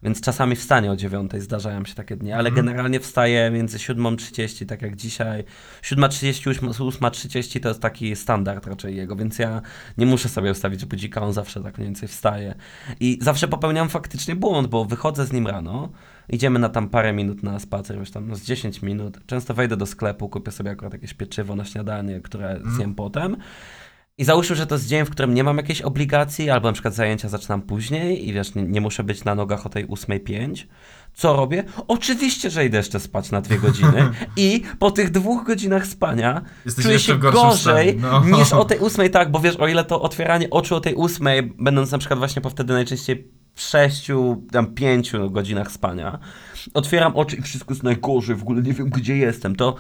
więc czasami wstanie o dziewiątej, zdarzają się takie dni, ale Mhm. generalnie wstaje między 7.30, tak jak dzisiaj, 7.30, 8.30 to jest taki standard raczej jego, więc ja nie muszę sobie ustawić budzika, on zawsze tak mniej więcej wstaje. I zawsze popełniam faktycznie błąd, bo wychodzę z nim rano, idziemy na tam parę minut na spacer, już tam no z 10 minut. Często wejdę do sklepu, kupię sobie akurat jakieś pieczywo na śniadanie, które zjem potem. I załóżmy, że to jest dzień, w którym nie mam jakiejś obligacji, albo na przykład zajęcia zaczynam później i wiesz, nie, nie muszę być na nogach o tej 8.05. Co robię? Oczywiście, że idę jeszcze spać na dwie godziny i po tych dwóch godzinach spania Jesteś czuję się gorzej no. niż o tej ósmej, tak, bo wiesz, o ile to otwieranie oczu o tej ósmej, będąc na przykład właśnie po wtedy najczęściej sześciu, tam pięciu godzinach spania, otwieram oczy i wszystko jest najgorzej, w ogóle nie wiem gdzie jestem, to,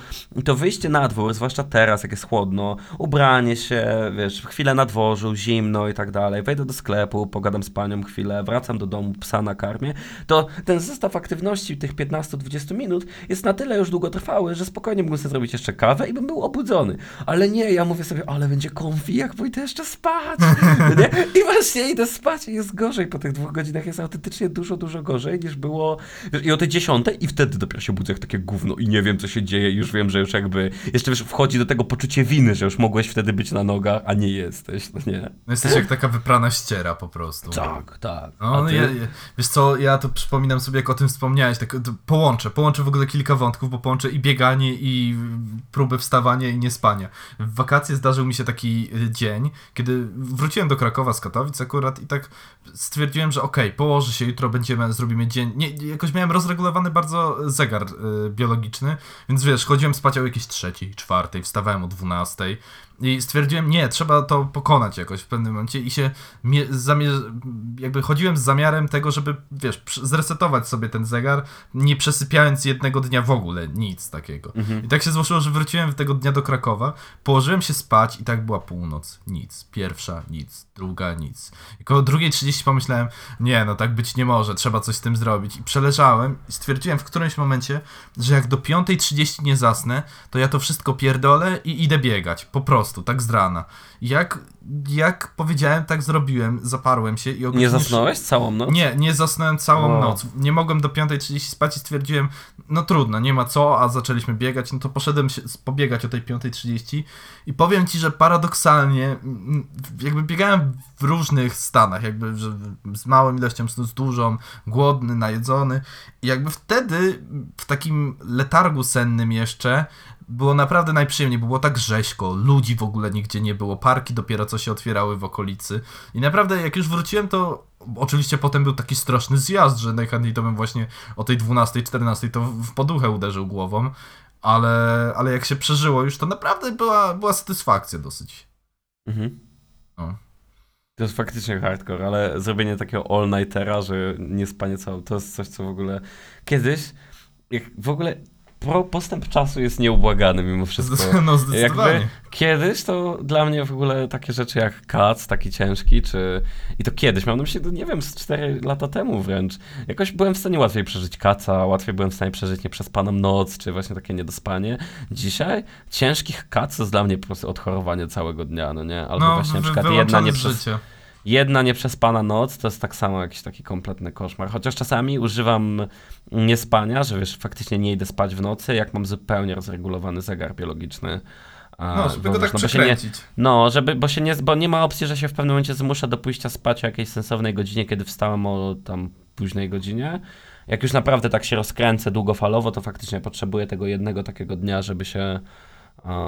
to wyjście na dwór, zwłaszcza teraz, jak jest chłodno, ubranie się, wiesz, chwilę na dworzu, zimno i tak dalej, wejdę do sklepu, pogadam z panią chwilę, wracam do domu, psa nakarmię, to ten zestaw aktywności tych 15-20 minut jest na tyle już długotrwały, że spokojnie mógłbym sobie zrobić jeszcze kawę i bym był obudzony. Ale nie, ja mówię sobie, ale będzie konfi, jak pójdę jeszcze spać. Nie? I właśnie idę spać i jest gorzej po tych dwóch godzinach jest autentycznie dużo, dużo gorzej niż było wiesz, i o tej 10 i wtedy dopiero się budzę jak takie gówno i nie wiem co się dzieje i już wiem, że już jakby jeszcze wiesz, wchodzi do tego poczucie winy, że już mogłeś wtedy być na nogach, a nie jesteś, no nie. No jesteś jak taka wyprana ściera po prostu. Tak, tak. No, no ty? ja, wiesz co, ja to przypominam sobie, jak o tym wspomniałeś, tak połączę, połączę w ogóle kilka wątków, bo połączę i bieganie, i próbę wstawania, i niespania. W wakacje zdarzył mi się taki y, dzień, kiedy wróciłem do Krakowa z Katowic akurat i tak stwierdziłem, że okej, położę się, jutro będziemy, zrobimy dzień, nie, jakoś miałem rozregulowany bardzo zegar y, biologiczny, więc wiesz, chodziłem spać o jakieś trzeciej, czwartej, wstawałem o dwunastej, i stwierdziłem, nie, trzeba to pokonać jakoś w pewnym momencie i się jakby chodziłem z zamiarem tego, żeby, wiesz, zresetować sobie ten zegar, nie przesypiając jednego dnia w ogóle, nic takiego. I tak się złożyło, że wróciłem tego dnia do Krakowa, położyłem się spać i tak była północ, nic. Pierwsza, nic. Druga, nic. I koło drugiej 30 pomyślałem, nie, no tak być nie może, trzeba coś z tym zrobić. I przeleżałem i stwierdziłem w którymś momencie, że jak do 5.30 nie zasnę, to ja to wszystko pierdolę i idę biegać. Po prostu, tak z rana. Jak, jak powiedziałem, tak zrobiłem, zaparłem się i o Nie zasnąłeś całą noc? nie, nie zasnąłem całą Wow. noc. Nie mogłem do 5.30 spać i stwierdziłem, no trudno, nie ma co, a zaczęliśmy biegać, no to poszedłem się pobiegać o tej 5.30 i powiem ci, że paradoksalnie jakby biegałem w różnych stanach, jakby że z małą ilością snu, z dużą, głodny, najedzony i jakby wtedy w takim letargu sennym jeszcze było naprawdę najprzyjemniej, bo było tak rzeźko, ludzi w ogóle nigdzie nie było, parki dopiero co się otwierały w okolicy i naprawdę jak już wróciłem, to oczywiście potem był taki straszny zjazd, że najchętniej to bym właśnie o tej 12, 14 to w poduchę uderzył głową, ale, ale jak się przeżyło już, to naprawdę była, była satysfakcja dosyć. Mhm. No. To jest faktycznie hardcore, ale zrobienie takiego all-nightera, że nie spanie całą, to jest coś, co w ogóle kiedyś, jak w ogóle postęp czasu jest nieubłagany mimo wszystko. No zdecydowanie. Jakby kiedyś to dla mnie w ogóle takie rzeczy jak kac, taki ciężki, czy... I to kiedyś, mam na myśli, to nie wiem, z 4 lata temu wręcz. Jakoś byłem w stanie łatwiej przeżyć kaca, łatwiej byłem w stanie przeżyć nieprzespaną noc, czy właśnie takie niedospanie. Dzisiaj ciężkich kac to jest dla mnie po prostu odchorowanie całego dnia, no nie? Albo no, właśnie na przykład jedna nieprzes... życia. Jedna nieprzespana noc to jest tak samo jakiś taki kompletny koszmar. Chociaż czasami używam niespania, że wiesz, faktycznie nie idę spać w nocy, jak mam zupełnie rozregulowany zegar biologiczny. A, No, żeby bo go tak no bo się nie, przekręcić. no, żeby, bo się nie, bo nie ma opcji, że się w pewnym momencie zmusza do pójścia spać o jakiejś sensownej godzinie, kiedy wstałem o tam późnej godzinie. Jak już naprawdę tak się rozkręcę długofalowo, to faktycznie potrzebuję tego jednego takiego dnia, żeby się,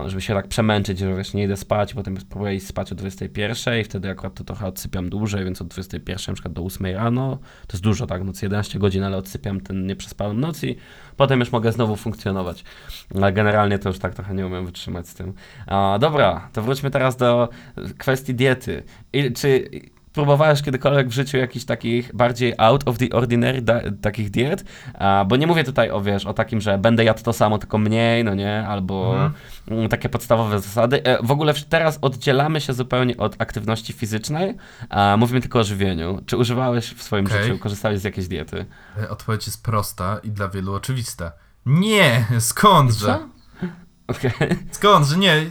żeby się tak przemęczyć, że wiesz, nie idę spać, potem spróbuję iść spać o 21 i wtedy akurat to trochę odsypiam dłużej, więc od 21 na przykład do 8 rano, to jest dużo, tak, noc 11 godzin, ale odsypiam ten nieprzespaną noc i potem już mogę znowu funkcjonować. Ale generalnie to już tak trochę nie umiem wytrzymać z tym. A, dobra, to wróćmy teraz do kwestii diety. I, czy próbowałeś kiedykolwiek w życiu jakichś takich bardziej out of the ordinary da- takich diet? A, bo nie mówię tutaj o, wiesz, o takim, że będę jadł to samo, tylko mniej, no nie, albo Mhm. mm, takie podstawowe zasady. E, w ogóle teraz oddzielamy się zupełnie od aktywności fizycznej, a mówimy tylko o żywieniu. Czy używałeś w swoim Okej. życiu, korzystałeś z jakiejś diety? E, Odpowiedź jest prosta i dla wielu oczywista. Nie, skądże? Co? Okej. Skądże? Nie, nie,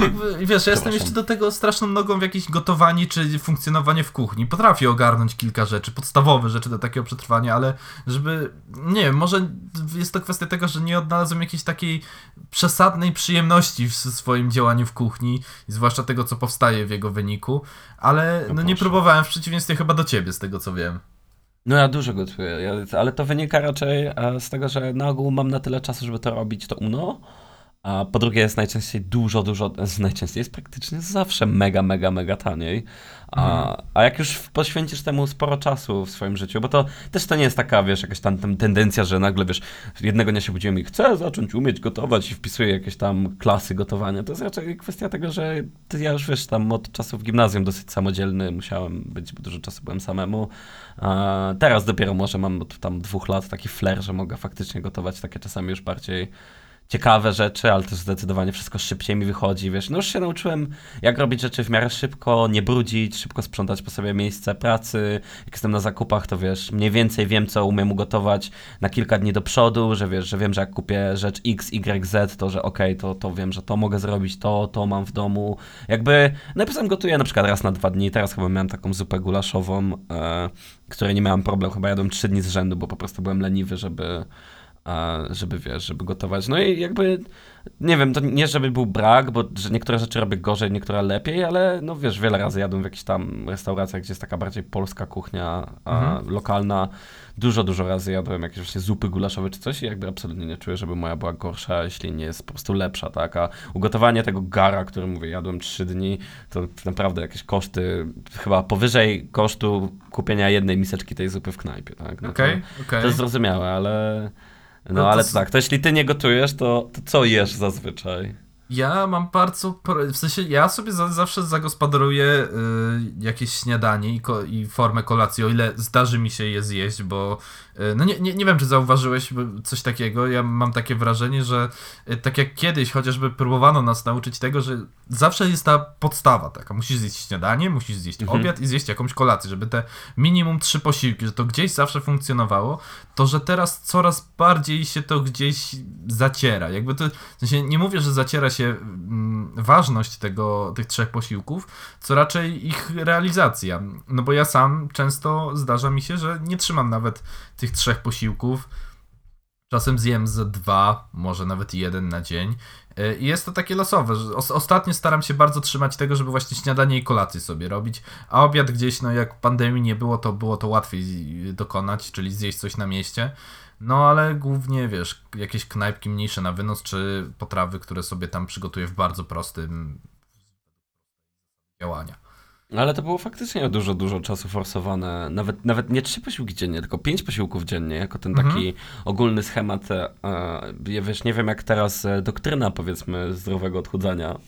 jakby, wiesz, ja jestem jeszcze do tego straszną nogą w jakieś gotowanie czy funkcjonowanie w kuchni. Potrafię ogarnąć kilka rzeczy, podstawowe rzeczy do takiego przetrwania, ale żeby, nie wiem, może jest to kwestia tego, że nie odnalazłem jakiejś takiej przesadnej przyjemności w swoim działaniu w kuchni, zwłaszcza tego, co powstaje w jego wyniku, ale No no nie próbowałem w przeciwieństwie chyba do ciebie, z tego co wiem. No ja dużo gotuję, ale to wynika raczej e, z tego, że na ogół mam na tyle czasu, żeby to robić, to uno. A po drugie jest najczęściej dużo, dużo, najczęściej jest praktycznie zawsze mega, mega, mega taniej. A, a jak już poświęcisz temu sporo czasu w swoim życiu, bo to też to nie jest taka, wiesz, jakaś tam, tam tendencja, że nagle, wiesz, jednego dnia się budziłem i chcę zacząć umieć gotować i wpisuję jakieś tam klasy gotowania. To jest raczej kwestia tego, że ja już, wiesz, tam od czasu w gimnazjum dosyć samodzielny musiałem być, bo dużo czasu byłem samemu. A teraz dopiero może mam od tam dwóch lat taki flair, że mogę faktycznie gotować takie czasami już bardziej ciekawe rzeczy, ale też zdecydowanie wszystko szybciej mi wychodzi, wiesz. No już się nauczyłem, jak robić rzeczy w miarę szybko, nie brudzić, szybko sprzątać po sobie miejsce pracy. Jak jestem na zakupach, to wiesz, mniej więcej wiem, co umiem ugotować na kilka dni do przodu, że wiesz, że wiem, że jak kupię rzecz X, Y, Z, to że okej, to, to wiem, że to mogę zrobić, to, to mam w domu. Jakby, no i potem gotuję na przykład raz na dwa dni. Teraz chyba miałem taką zupę gulaszową, e, której nie miałem problem. Chyba jadłem trzy dni z rzędu, bo po prostu byłem leniwy, żeby żeby wiesz, żeby gotować. No i jakby, nie wiem, to nie żeby był brak, bo że niektóre rzeczy robię gorzej, niektóre lepiej, ale no wiesz, wiele razy jadłem w jakichś tam restauracjach, gdzie jest taka bardziej polska kuchnia Mhm. lokalna. Dużo, dużo razy jadłem jakieś właśnie zupy gulaszowe czy coś i jakby absolutnie nie czuję, żeby moja była gorsza, jeśli nie jest po prostu lepsza, tak? A ugotowanie tego gara, który mówię, jadłem trzy dni, to naprawdę jakieś koszty, chyba powyżej kosztu kupienia jednej miseczki tej zupy w knajpie, tak? No to- Okej, okej. to jest zrozumiałe, ale. No, No ale to tak, to jeśli ty nie gotujesz, to, to co jesz zazwyczaj? Ja mam bardzo. W sensie, ja sobie za, zawsze zagospodaruję y, jakieś śniadanie i, ko, i formę kolacji, o ile zdarzy mi się je zjeść, bo y, no nie, nie, nie wiem, czy zauważyłeś coś takiego. Ja mam takie wrażenie, że y, tak jak kiedyś chociażby próbowano nas nauczyć tego, że zawsze jest ta podstawa taka. Musisz zjeść śniadanie, musisz zjeść Mhm. obiad i zjeść jakąś kolację, żeby te minimum trzy posiłki, że to gdzieś zawsze funkcjonowało, to że teraz coraz bardziej się to gdzieś zaciera. Jakby to, w sensie nie mówię, że zaciera się mm, ważność tego, tych trzech posiłków, co raczej ich realizacja. No bo ja sam często zdarza mi się, że nie trzymam nawet tych trzech posiłków. Czasem zjem ze dwa, może nawet jeden na dzień. I jest to takie losowe, że os- ostatnio staram się bardzo trzymać tego, żeby właśnie śniadanie i kolację sobie robić, a obiad gdzieś, no jak pandemii nie było, to było to łatwiej dokonać, czyli zjeść coś na mieście. No ale głównie, wiesz, jakieś knajpki mniejsze na wynos, czy potrawy, które sobie tam przygotuję w bardzo prostym działania. Ale to było faktycznie dużo, dużo czasu forsowane. Nawet, nawet nie trzy posiłki dziennie, tylko pięć posiłków dziennie, jako ten Mhm. taki ogólny schemat. E, ja wiesz, nie wiem jak teraz e, doktryna, powiedzmy, zdrowego odchudzania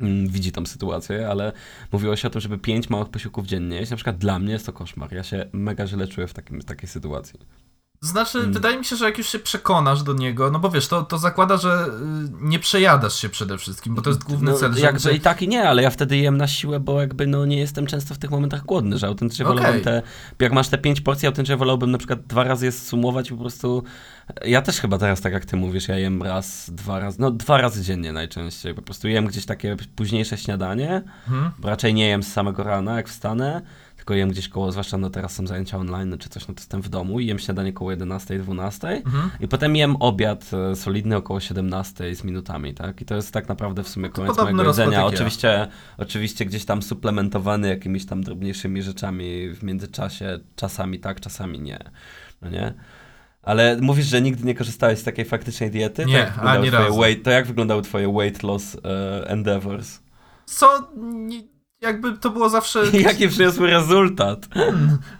mm, widzi tą sytuację, ale mówiło się o tym, żeby pięć małych posiłków dziennie jeść. Na przykład dla mnie jest to koszmar. Ja się mega źle czuję w, takim, w takiej sytuacji. Znaczy, Mm. wydaje mi się, że jak już się przekonasz do niego, no bo wiesz, to, to zakłada, że y, nie przejadasz się przede wszystkim, bo to jest główny no, cel. Jakby żeby... i tak i nie, ale ja wtedy jem na siłę, bo jakby no nie jestem często w tych momentach głodny, że autentycznie Okej. wolałbym te, jak masz te pięć porcji, autentycznie wolałbym na przykład dwa razy je sumować po prostu, ja też chyba teraz tak jak ty mówisz, ja jem raz, dwa razy, no dwa razy dziennie najczęściej, po prostu jem gdzieś takie późniejsze śniadanie, bo raczej nie jem z samego rana, jak wstanę, tylko jem gdzieś koło, zwłaszcza no teraz są zajęcia online czy coś, no to jestem w domu i jem śniadanie koło 11, 12 Mhm. i potem jem obiad e, solidny około 17 z minutami, tak? I to jest tak naprawdę w sumie koniec podobny mojego rozkład jedzenia. Oczywiście, oczywiście gdzieś tam suplementowany jakimiś tam drobniejszymi rzeczami w międzyczasie, czasami tak, czasami nie. No nie? Ale mówisz, że nigdy nie korzystałeś z takiej faktycznej diety? Nie, to wyglądały ani razu. Weight, to jak wyglądały twoje weight loss e, endeavors? Co, nie, jakby to było zawsze... Jaki przyniosły rezultat?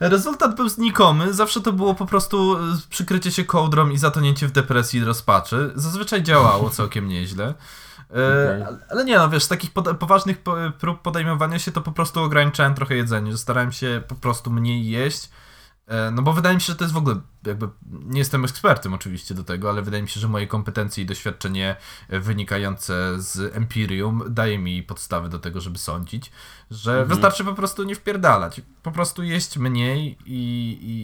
Rezultat był znikomy, zawsze to było po prostu y, przykrycie się kołdrą i zatonięcie w depresji i rozpaczy. Zazwyczaj działało całkiem nieźle. E, Okej. ale- nie no, wiesz, z takich pod, poważnych po, prób podejmowania się to po prostu ograniczałem trochę jedzenie, starałem się po prostu mniej jeść. E, No bo wydaje mi się, że to jest w ogóle, jakby, nie jestem ekspertem oczywiście do tego, ale wydaje mi się, że moje kompetencje i doświadczenie wynikające z empirium daje mi podstawy do tego, żeby sądzić, że Mhm. wystarczy po prostu nie wpierdalać, po prostu jeść mniej i,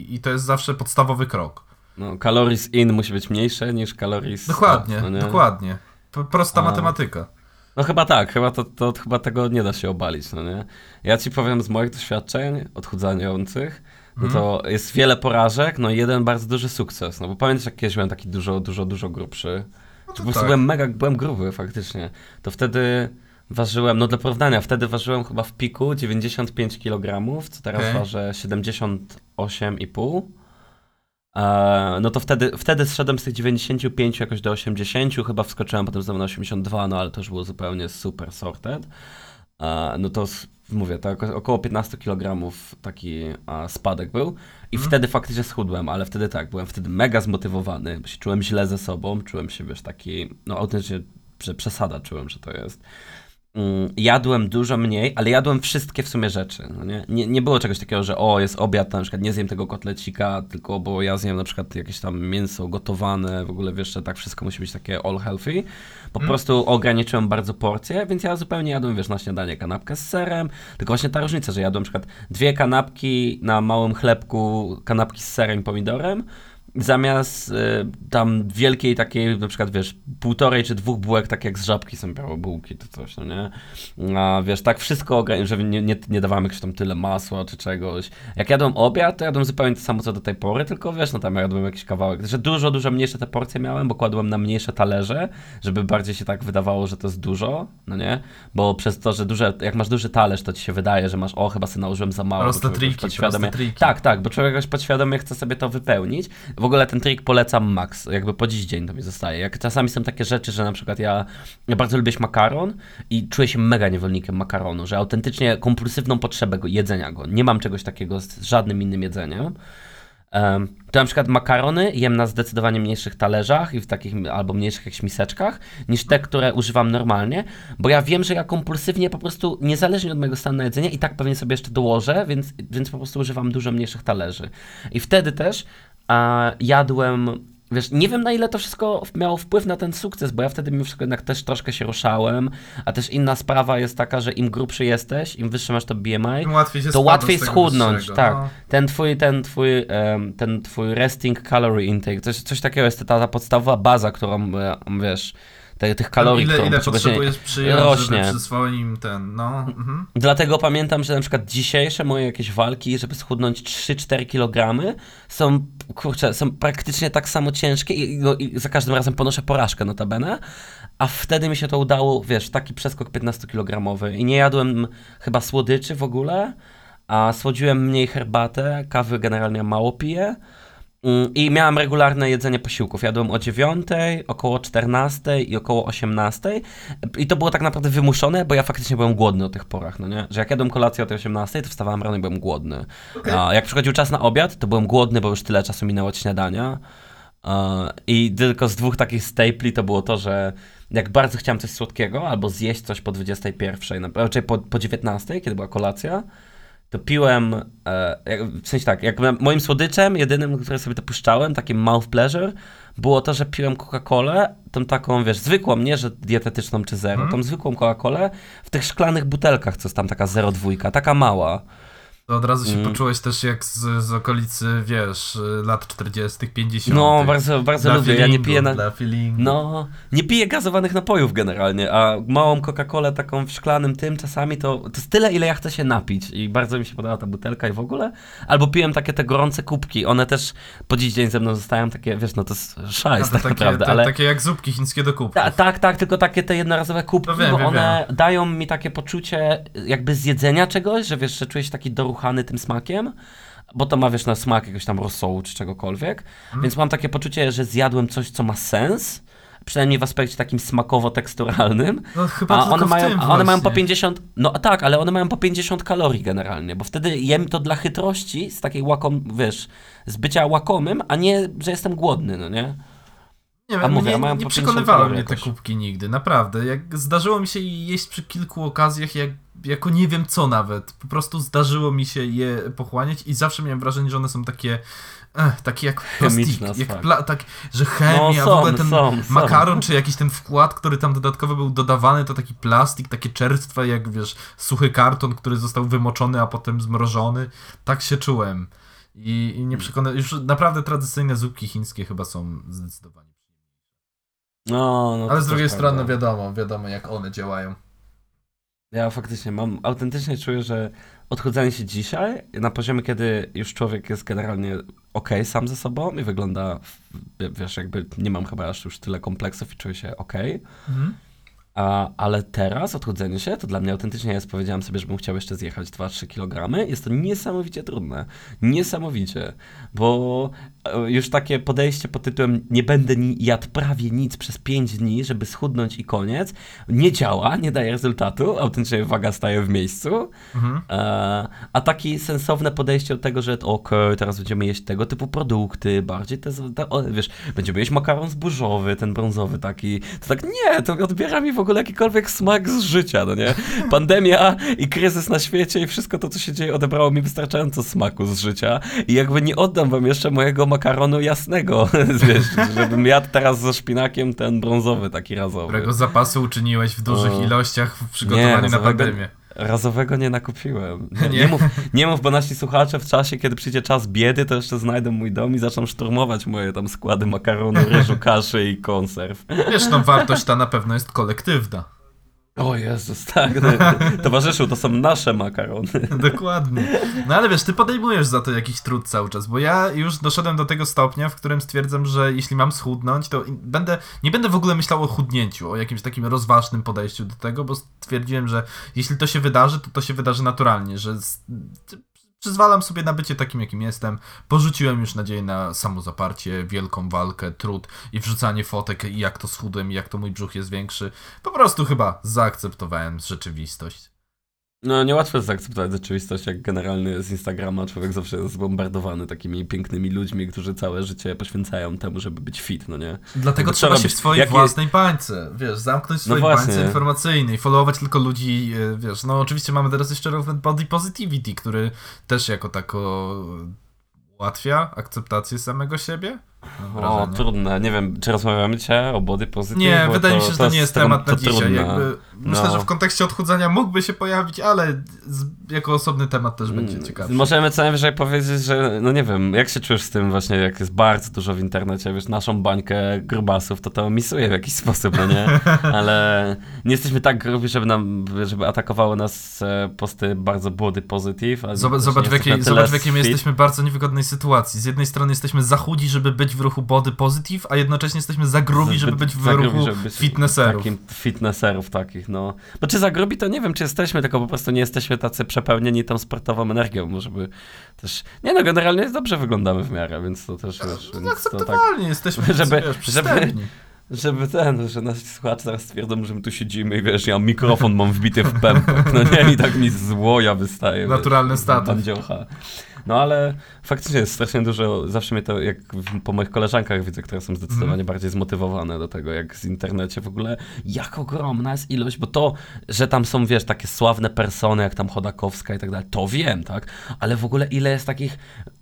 i, i to jest zawsze podstawowy krok. No, calories in musi być mniejsze niż calories Dokładnie, out, no nie? dokładnie. Prosta A. matematyka. No chyba tak, chyba to, to chyba tego nie da się obalić, no nie? Ja ci powiem z moich doświadczeń odchudzających, no to jest wiele porażek, no i jeden bardzo duży sukces, no bo pamiętasz jak kiedyś byłem taki dużo, dużo, dużo grubszy? No po prostu tak. byłem mega, byłem gruby faktycznie. To wtedy ważyłem, no dla porównania, wtedy ważyłem chyba w piku 95 kg, co teraz Okej. ważę 78,5. E, no to wtedy, wtedy zszedłem z tych 95 jakoś do 80, chyba wskoczyłem potem znowu na 82, no ale to już było zupełnie super sorted. E, no to mówię, to oko- około 15 kg taki a, spadek był i Mhm. wtedy faktycznie schudłem, ale wtedy tak, byłem wtedy mega zmotywowany, bo się czułem źle ze sobą, czułem się, wiesz, taki, no autentycznie, że przesada czułem, że to jest. Mm, jadłem dużo mniej, ale jadłem wszystkie w sumie rzeczy. No nie? Nie, nie było czegoś takiego, że o, jest obiad, na przykład nie zjem tego kotlecika, tylko bo ja zjem na przykład jakieś tam mięso gotowane, w ogóle wiesz, że tak wszystko musi być takie all healthy. Po Mm. prostu ograniczyłem bardzo porcje, więc ja zupełnie jadłem, wiesz, na śniadanie kanapkę z serem, tylko właśnie ta różnica, że jadłem na przykład dwie kanapki na małym chlebku, kanapki z serem i pomidorem, zamiast y, tam wielkiej takiej, na przykład wiesz, półtorej czy dwóch bułek, tak jak z żabki są białe bułki, to coś, no nie? A wiesz, tak wszystko, żeby nie, nie, nie jakiegoś tam tyle masła czy czegoś. Jak jadłem obiad, to jadłem zupełnie to samo co do tej pory, tylko wiesz, no tam jadłem jakiś kawałek, że dużo, dużo mniejsze te porcje miałem, bo kładłem na mniejsze talerze, żeby bardziej się tak wydawało, że to jest dużo, no nie? Bo przez to, że duże, jak masz duży talerz, to ci się wydaje, że masz, o, chyba sobie nałożyłem za mało. Proste triki, podświadomie- proste triki. Tak, tak, bo człowiek już podświadomie chce sobie to wypełnić. W ogóle ten trik polecam max, jakby po dziś dzień to mi zostaje. Jak czasami są takie rzeczy, że na przykład ja, ja bardzo lubię makaron i czuję się mega niewolnikiem makaronu, że autentycznie kompulsywną potrzebę go, jedzenia go. Nie mam czegoś takiego z żadnym innym jedzeniem. Em, to na przykład makarony jem na zdecydowanie mniejszych talerzach i w takich albo mniejszych jakichś miseczkach niż te, które używam normalnie, bo ja wiem, że ja kompulsywnie po prostu, niezależnie od mojego stanu na jedzenie, i tak pewnie sobie jeszcze dołożę, więc, więc po prostu używam dużo mniejszych talerzy. I wtedy też a, jadłem, wiesz, nie wiem na ile to wszystko miało wpływ na ten sukces, bo ja wtedy mimo wszystko jednak też troszkę się ruszałem, a też inna sprawa jest taka, że im grubszy jesteś, im wyższy masz to BMI, Im łatwiej się to spada łatwiej z tego schudnąć, wyższego, tak. no. Ten twój, ten twój, em, ten twój resting calorie intake, coś, coś takiego jest ta, ta podstawowa baza, którą, e, wiesz, te, tych kalorii, ile, ile potrzebujesz. przyjąć, rośnie. żeby przy swoim ten, no. Mhm. Dlatego pamiętam, że na przykład dzisiejsze moje jakieś walki, żeby schudnąć 3-4 kg, są, kurczę, są praktycznie tak samo ciężkie i, no, i za każdym razem ponoszę porażkę notabene, a wtedy mi się to udało, wiesz, taki przeskok 15-kilogramowy i nie jadłem chyba słodyczy w ogóle, a słodziłem mniej herbatę, kawy generalnie mało piję. Mm, I miałem regularne jedzenie posiłków. Jadłem o 9, około 14 i około 18. I to było tak naprawdę wymuszone, bo ja faktycznie byłem głodny o tych porach, no nie? Że jak jadłem kolację o tej 18, to wstawałem rano i byłem głodny. Okej. A jak przychodził czas na obiad, to byłem głodny, bo już tyle czasu minęło od śniadania. I tylko z dwóch takich stapli to było to, że jak bardzo chciałem coś słodkiego, albo zjeść coś po 21, na- raczej po, po 19, kiedy była kolacja, to piłem, e, w sensie tak, jak moim słodyczem, jedynym, który sobie to puszczałem, takim mouth pleasure, było to, że piłem Coca-Colę, tą taką, wiesz, zwykłą, nie, że dietetyczną czy zero, Mhm. tą zwykłą Coca-Colę w tych szklanych butelkach, co jest tam taka 0,2, taka mała. To od razu się Mm. poczułeś też jak z, z okolicy, wiesz, lat 40., 50. No, bardzo, bardzo Dla lubię, ja nie feelingu, piję na... Feelingu. No, nie piję gazowanych napojów generalnie, a małą Coca-Colę taką w szklanym tym czasami to, to jest tyle, ile ja chcę się napić i bardzo mi się podoba ta butelka i w ogóle. Albo piłem takie te gorące kubki, one też po dziś dzień ze mną zostają takie, wiesz, no to jest szajs to tak takie, naprawdę, te, ale... takie jak zupki chińskie do kubków. Ta, tak, tak, tylko takie te jednorazowe kubki, No wiem, bo wiem, one dają mi takie poczucie jakby zjedzenia czegoś, że wiesz, że czuję się taki doruchany tym smakiem, bo to ma, wiesz, na smak jakiegoś tam rosołu czy czegokolwiek, Mhm. więc mam takie poczucie, że zjadłem coś, co ma sens, przynajmniej w aspekcie takim smakowo-teksturalnym, No chyba a one mają, a one mają po właśnie. 50, no tak, ale one mają po 50 kalorii generalnie, bo wtedy jem to dla chytrości, z takiej łakom, wiesz, z bycia łakomym, a nie, że jestem głodny, no nie? Nie A wiem, mówię, nie, nie po 50 przekonywały mnie te kubki nigdy, naprawdę. Jak zdarzyło mi się je jeść przy kilku okazjach, jak, jako nie wiem co nawet. Po prostu zdarzyło mi się je pochłaniać i zawsze miałem wrażenie, że one są takie, eh, takie jak plastik, jak tak. pla, tak, że chemia, No, w ogóle są, ten są, są. makaron, czy jakiś ten wkład, który tam dodatkowo był dodawany, to taki plastik, takie czerstwe, jak wiesz, suchy karton, który został wymoczony, a potem zmrożony. Tak się czułem. I, i nie przekonałem, już naprawdę tradycyjne zupki chińskie chyba są zdecydowanie. No, no Ale to z drugiej też strony prawda. wiadomo, wiadomo jak one działają. Ja faktycznie mam, autentycznie czuję, że odchudzanie się dzisiaj na poziomie, kiedy już człowiek jest generalnie okej sam ze sobą i wygląda, wiesz, jakby nie mam chyba aż już tyle kompleksów i czuję się okej. A, ale teraz odchudzenie się to dla mnie autentycznie jest, powiedziałem sobie, żebym chciał jeszcze zjechać 2-3 kg. Jest to niesamowicie trudne. Niesamowicie. Bo już takie podejście pod tytułem nie będę ni- jadł prawie nic przez 5 dni, żeby schudnąć i koniec, nie działa, nie daje rezultatu. Autentycznie waga staje w miejscu. Mhm. E, a takie sensowne podejście do tego, że okej, teraz będziemy jeść tego typu produkty, bardziej te, te o, wiesz, będziemy jeść makaron zbożowy, ten brązowy taki, to tak nie, to odbiera mi w ogóle ogóle jakikolwiek smak z życia, no nie? Pandemia i kryzys na świecie i wszystko to, co się dzieje, odebrało mi wystarczająco smaku z życia i jakby nie oddam wam jeszcze mojego makaronu jasnego, wiesz, żebym jadł teraz ze szpinakiem ten brązowy, taki razowy. Którego zapasu uczyniłeś w dużych O. ilościach w przygotowaniu na razowego- pandemię. Razowego nie nakupiłem. Nie, Nie? nie. mów, nie mów, bo nasi słuchacze w czasie, kiedy przyjdzie czas biedy, to jeszcze znajdą mój dom i zaczną szturmować moje tam składy makaronu, ryżu, kaszy i konserw. Wiesz, no wartość ta na pewno jest kolektywna. O Jezus, tak. Towarzyszu, to są nasze makarony. Dokładnie. No ale wiesz, ty podejmujesz za to jakiś trud cały czas, bo ja już doszedłem do tego stopnia, w którym stwierdzam, że jeśli mam schudnąć, to będę, nie będę w ogóle myślał o chudnięciu, o jakimś takim rozważnym podejściu do tego, bo stwierdziłem, że jeśli to się wydarzy, to to się wydarzy naturalnie, że przyzwalam sobie na bycie takim, jakim jestem. Porzuciłem już nadzieję na samozaparcie, wielką walkę, trud i wrzucanie fotek i jak to schudłem jak to mój brzuch jest większy. Po prostu chyba zaakceptowałem rzeczywistość. No, niełatwo jest zaakceptować rzeczywistość, jak generalny z Instagrama człowiek zawsze jest zbombardowany takimi pięknymi ludźmi, którzy całe życie poświęcają temu, żeby być fit, no nie? Dlatego trzeba się w swojej Jakie- własnej bańce, wiesz, zamknąć w No swojej właśnie. bańce informacyjnej, followować tylko ludzi, e, wiesz, no oczywiście mamy teraz jeszcze movement body positivity, który też jako tako ułatwia akceptację samego siebie. Mam O, wrażenie. trudne. Nie wiem, czy rozmawiamy dzisiaj o body positive? Nie, Bo wydaje mi się, że to, nie jest temat na to dzisiaj. Jakby, myślę, No. że w kontekście odchudzania mógłby się pojawić, ale z, jako osobny temat też będzie Mm, ciekawy. Możemy co najwyżej powiedzieć, że no nie wiem, jak się czujesz z tym właśnie, jak jest bardzo dużo w internecie, wiesz, naszą bańkę grubasów, to to misuje w jakiś sposób, no nie? Ale nie jesteśmy tak grubi, żeby nam, żeby atakowały nas e, posty bardzo body positive. Zobacz, zobacz, w jakiej, zobacz, w jakiej jesteśmy bardzo niewygodnej sytuacji. Z jednej strony jesteśmy za chudzi, żeby być w ruchu body positive, a jednocześnie jesteśmy za grubi, żeby być w za ruchu żeby być fitnesserów. Takim fitnesserów takich, no. Bo czy za grubi, to nie wiem, czy jesteśmy, tylko po prostu nie jesteśmy tacy przepełnieni tą sportową energią, może by też... Nie no, generalnie dobrze wyglądamy w miarę, więc to też, wiesz, No, tak... akceptowalnie, jesteśmy żeby- wiesz, żeby-. Żeby ten, że nasi słuchacze teraz twierdzą, że my tu siedzimy i wiesz, ja mikrofon mam wbity w pępek, no nie, i tak mi z łoja wystaje. wiesz, Naturalny statyw. Bandziocha. No ale faktycznie jest strasznie dużo, zawsze mnie to, jak po moich koleżankach widzę, które są zdecydowanie Mhm. bardziej zmotywowane do tego, jak z internecie w ogóle, jak ogromna jest ilość, bo to, że tam są, wiesz, takie sławne persony, jak tam Chodakowska i tak dalej, to wiem, tak, ale w ogóle ile jest takich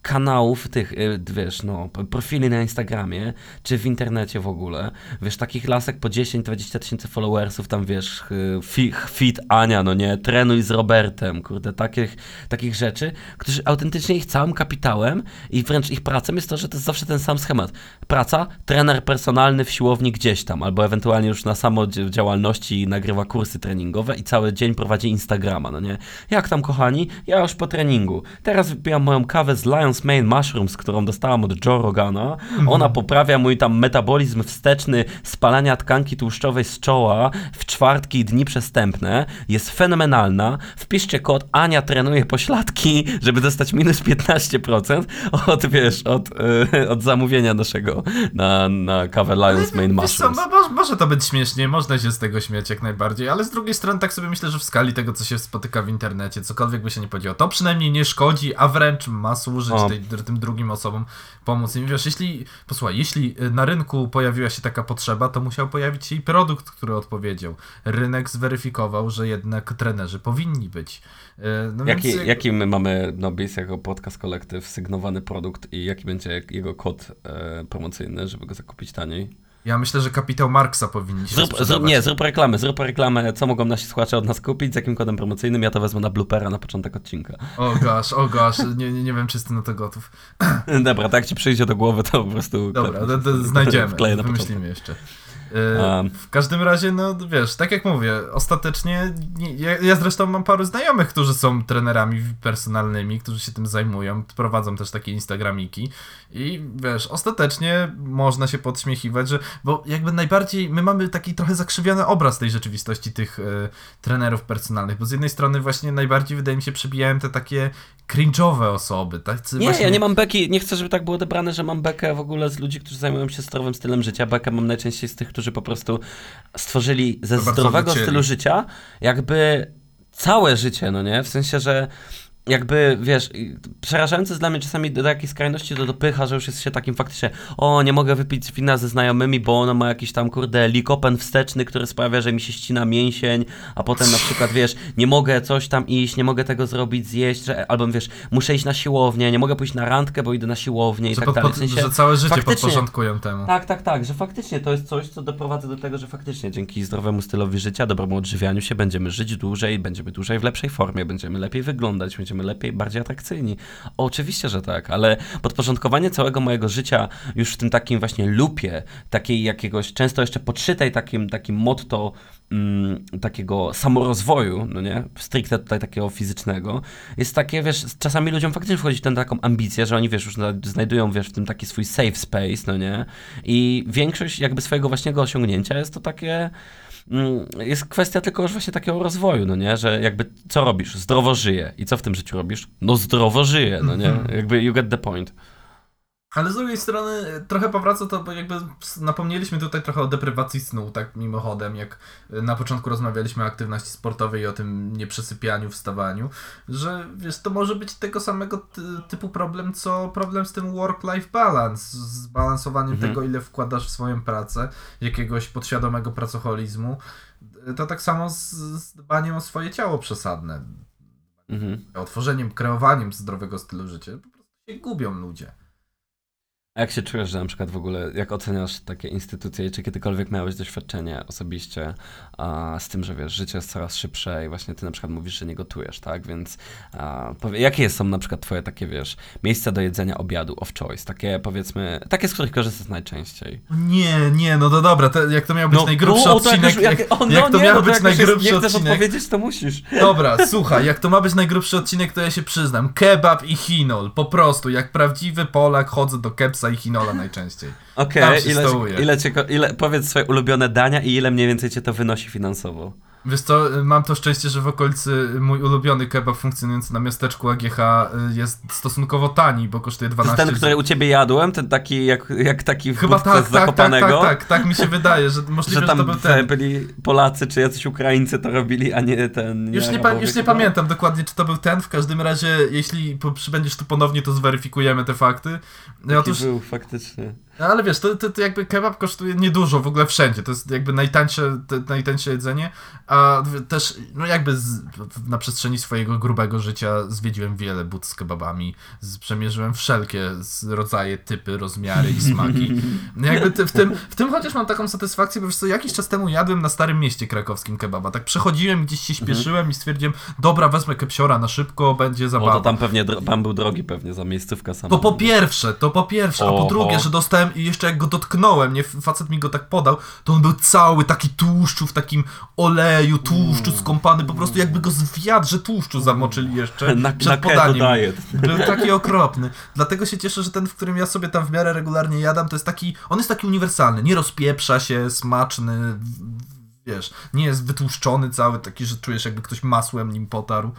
kanałów, tych, y, wiesz, no, profili na Instagramie, czy w internecie w ogóle, wiesz, takich lasek po 10-20 tysięcy followersów, tam wiesz, fi, fit Ania, no nie, trenuj z Robertem, kurde, takich, takich rzeczy, którzy autentycznie ich całym kapitałem i wręcz ich pracą jest to, że to jest zawsze ten sam schemat. Praca, trener personalny w siłowni gdzieś tam, albo ewentualnie już na samodziałalności nagrywa kursy treningowe i cały dzień prowadzi Instagrama, no nie? Jak tam, kochani? Ja już po treningu. Teraz wypijam moją kawę z Lion's Mane Mushrooms, którą dostałam od Joe Rogana. Ona poprawia mój tam metabolizm wsteczny spalania tkanki tłuszczowej z czoła w czwartki i dni przestępne. Jest fenomenalna. Wpiszcie kod Ania trenuje pośladki, żeby dostać minus 15% od, wiesz, od, y, od zamówienia naszego na, na kawę Lion's Mane co, Mushrooms. mo- może to być śmiesznie, można się z tego śmiać jak najbardziej, ale z drugiej strony tak sobie myślę, że w skali tego, co się spotyka w internecie, cokolwiek by się nie podziało, to przynajmniej nie szkodzi, a wręcz ma służyć Tej, tym drugim osobom, pomóc im. Wiesz, jeśli, posłuchaj, jeśli na rynku pojawiła się taka potrzeba, to musiał pojawić się i produkt, który odpowiedział. Rynek zweryfikował, że jednak trenerzy powinni być. Y, No Jaki, więc, jaki my mamy Nobis jako podcast kolektyw sygnowany produkt i jaki będzie jego kod e, promocyjny, żeby go zakupić taniej? Ja myślę, że kapitał Marksa powinni się Zrób, zrób, nie, zrób reklamę, zrób reklamę, co mogą nasi słuchacze od nas kupić, z jakim kodem promocyjnym, ja to wezmę na bloopera na początek odcinka. O gosh, o gosh, nie, nie, nie wiem, czy jestem na to gotów. Dobra, tak jak ci przyjdzie do głowy, to po prostu... Dobra, to, to znajdziemy, wymyślimy jeszcze. E, w każdym razie, no wiesz, tak jak mówię, ostatecznie nie, ja, ja zresztą mam paru znajomych, którzy są trenerami personalnymi, którzy się tym zajmują, prowadzą też takie instagramiki i wiesz, ostatecznie można się podśmiechiwać, że, bo jakby najbardziej, my mamy taki trochę zakrzywiony obraz tej rzeczywistości tych e, trenerów personalnych, bo z jednej strony właśnie najbardziej wydaje mi się przebijają te takie cringe'owe osoby, tacy Nie, właśnie... ja nie mam beki, nie chcę, żeby tak było odebrane, że mam bekę w ogóle z ludzi, którzy zajmują się zdrowym stylem życia. Bekę mam najczęściej z tych, którzy po prostu stworzyli ze To zdrowego stylu życia jakby całe życie, no nie? W sensie, że jakby, wiesz, przerażające jest dla mnie czasami do, jakiej skrajności to dopycha, że już jest się takim faktycznie, o, nie mogę wypić wina ze znajomymi, bo ono ma jakiś tam, kurde, likopen wsteczny, który sprawia, że mi się ścina mięsień, a potem na przykład, wiesz, nie mogę coś tam iść, nie mogę tego zrobić, zjeść, że, albo, wiesz, muszę iść na siłownię, nie mogę pójść na randkę, bo idę na siłownię i Że, tak pod, dalej. W sensie, że całe życie podporządkują temu. tak, tak, tak, że faktycznie to jest coś, co doprowadza do tego, że faktycznie dzięki zdrowemu stylowi życia, dobremu odżywianiu się będziemy żyć dłużej, będziemy dłużej w lepszej formie, będziemy lepiej wyglądać, będziemy lepiej, bardziej atrakcyjni. Oczywiście, że tak, ale podporządkowanie całego mojego życia już w tym takim właśnie lupie, takiej jakiegoś, często jeszcze podszytej takim, takim motto mm, takiego samorozwoju, no nie, stricte tutaj takiego fizycznego, jest takie, wiesz, czasami ludziom faktycznie wchodzi tę taką ambicję, że oni, wiesz, już na- znajdują, wiesz, w tym taki swój safe space, no nie, i większość jakby swojego własnego osiągnięcia jest to takie, jest kwestia tylko już właśnie takiego rozwoju, no nie, że jakby co robisz? Zdrowo żyję. I co w tym życiu robisz? No zdrowo żyję, no nie, Mhm. jakby you get the point. Ale z drugiej strony e, trochę powraca to, bo jakby napomnieliśmy tutaj trochę o deprywacji snu, tak mimochodem, jak e, na początku rozmawialiśmy o aktywności sportowej i o tym nieprzesypianiu, wstawaniu, że wiesz, to może być tego samego ty typu problem, co problem z tym work-life balance, z zbalansowaniem Mhm. tego, ile wkładasz w swoją pracę, jakiegoś podświadomego pracoholizmu. E, To tak samo z, z dbaniem o swoje ciało przesadne, Mhm. o tworzeniem, kreowaniem zdrowego stylu życia. Po prostu się gubią ludzie. A jak się czujesz, że na przykład w ogóle, jak oceniasz takie instytucje i czy kiedykolwiek miałeś doświadczenie osobiście a, z tym, że wiesz, życie jest coraz szybsze i właśnie ty na przykład mówisz, że nie gotujesz, tak? Więc a, powie, jakie są na przykład twoje takie, wiesz, miejsca do jedzenia obiadu of choice? Takie powiedzmy, takie, z których korzystasz najczęściej? Nie, nie, no to dobra, to, jak to miał być najgrubszy no, odcinek, już- jak, o, no jak to nie, miał no być jak jest- najgrubszy Nie chcesz odcinek. odpowiedzieć, to musisz. Dobra, słuchaj, jak to ma być najgrubszy odcinek, to ja się przyznam. Kebab i chinol, po prostu, jak prawdziwy Polak chodzę do kepsa i chinola najczęściej. Okej, się ile, ile, cię, ile, powiedz swoje ulubione dania i ile mniej więcej cię to wynosi finansowo. Wiesz co, mam to szczęście, że w okolicy mój ulubiony kebab funkcjonujący na miasteczku AGH y, jest stosunkowo tani, bo kosztuje To 12 jest ten, który u ciebie jadłem, ten taki, jak, jak taki w Chyba tak, z tak, tak, Zakopanego? tak, tak, tak mi się wydaje, że możliwe, Że że, to tam był te ten. byli Polacy czy jacyś Ukraińcy to robili, a nie ten... Już nie, pa- Arabowie już nie pamiętam dokładnie, czy to był ten. W każdym razie, jeśli przybędziesz tu ponownie, to zweryfikujemy te fakty. Taki Otóż był faktycznie. No, ale wiesz, to, to, to jakby kebab kosztuje niedużo w ogóle wszędzie. To jest jakby najtańsze, te, najtańsze jedzenie. A też, no jakby z, na przestrzeni swojego grubego życia zwiedziłem wiele but z kebabami. Z, przemierzyłem wszelkie rodzaje, typy, rozmiary i smaki. No jakby ty, w, tym, w tym chociaż mam taką satysfakcję, bo co, jakiś czas temu jadłem na Starym Mieście krakowskim kebaba. Tak przechodziłem, gdzieś się śpieszyłem i stwierdziłem, dobra, wezmę kepsiora na szybko, będzie zabawa. to tam pewnie, pan był drogi pewnie za miejscówkę sama. To po pierwsze, to po pierwsze, a po drugie, że dostałem i jeszcze jak go dotknąłem, nie, facet mi go tak podał, to on był cały taki tłuszczu, w takim oleju, tłuszczu skąpany, po prostu jakby go z wiadrze tłuszczu zamoczyli jeszcze Na, przed na podaniem. diet. Był taki okropny. Dlatego się cieszę, że ten, w którym ja sobie tam w miarę regularnie jadam, to jest taki, on jest taki uniwersalny, nie rozpieprza się, smaczny, wiesz, nie jest wytłuszczony cały, taki, że czujesz jakby ktoś masłem nim potarł.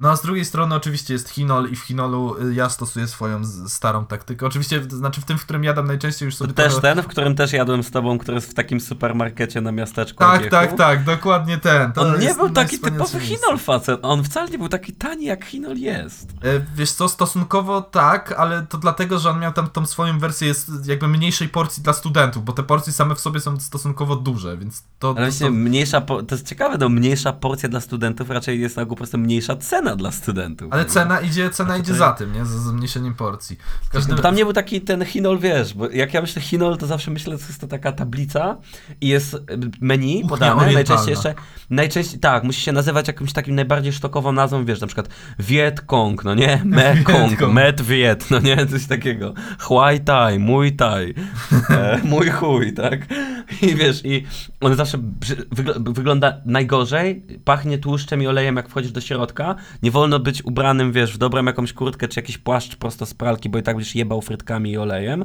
No a z drugiej strony oczywiście jest Chinol i w Chinolu y, ja stosuję swoją starą taktykę. Oczywiście, to znaczy w tym, w którym jadam najczęściej już To sobie też trochę... ten, w którym też jadłem z tobą, który jest w takim supermarkecie na miasteczku. Tak, tak, tak, dokładnie ten. To On nie był taki typowy. Hinol facet. On wcale nie był taki tani, jak Hinol jest. E, Wiesz co, stosunkowo tak, ale to dlatego, że on miał tam tą swoją wersję jest jakby mniejszej porcji dla studentów, bo te porcje same w sobie są stosunkowo duże, więc to... Ale to, to mniejsza, po- to jest ciekawe, no mniejsza porcja dla studentów raczej jest tak po prostu mniejsza cena dla studentów. ale cena idzie, cena A idzie tutaj- za tym, nie? Za zmniejszeniem porcji. W No tam nie był taki ten Hinol, wiesz, bo jak ja myślę Hinol, to zawsze myślę, że jest to taka tablica i jest y, menu podane, orientalna. najczęściej jeszcze, najczęściej, tak, musi się nazywać jakimś takim najbardziej sztokową nazwą, wiesz, na przykład Viet Cong, no nie, Mekong. Met Viet, no nie, coś takiego, Huai Tai, Muay Thai, e, mój chuj, tak, i wiesz, i on zawsze wygl- wygląda najgorzej, pachnie tłuszczem i olejem, jak wchodzisz do środka, nie wolno być ubranym, wiesz, w dobrą jakąś kurtkę, czy jakiś płaszcz prosto z pralki, bo i tak będziesz jebał frytkami i olejem,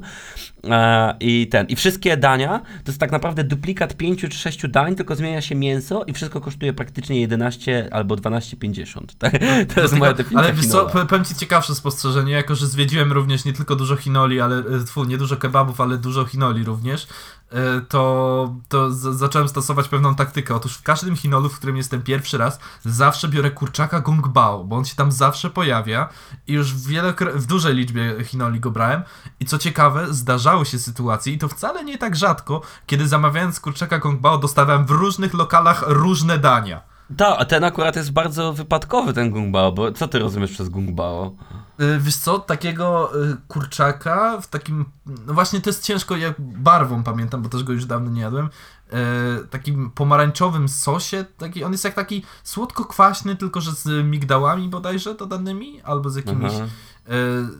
e, i ten, i wszystkie dania, to jest tak naprawdę duplikat pięciu czy sześciu dań, tylko zmienia się mięso i wszystko kosztuje praktycznie 11 albo 12,50, tak? to jest moja definicja Ale wiesz co, powiem ci ciekawsze spostrzeżenie, jako że zwiedziłem również nie tylko dużo Chinoli, ale e, tfu, nie dużo kebabów, ale dużo Chinoli również. E, to, to zacząłem stosować pewną taktykę. Otóż w każdym Chinolu, w którym jestem pierwszy raz, zawsze biorę kurczaka Gong Bao, bo on się tam zawsze pojawia i już w, wielokro- w dużej liczbie Chinoli go brałem. I co ciekawe, zdarzały się sytuacje, i to wcale nie tak rzadko, kiedy zamawiając kurczaka Gong Bao, dostawałem w różnych lokalach różne dania. Tak, a ten akurat jest bardzo wypadkowy, ten Gungbao, bo co ty rozumiesz przez Gungbao? Y, Wiesz co, takiego y, kurczaka w takim, no właśnie to jest ciężko jak barwą pamiętam, bo też go już dawno nie jadłem, y, takim pomarańczowym sosie, taki, on jest jak taki słodko-kwaśny, tylko że z migdałami bodajże dodanymi, albo z jakimiś, y,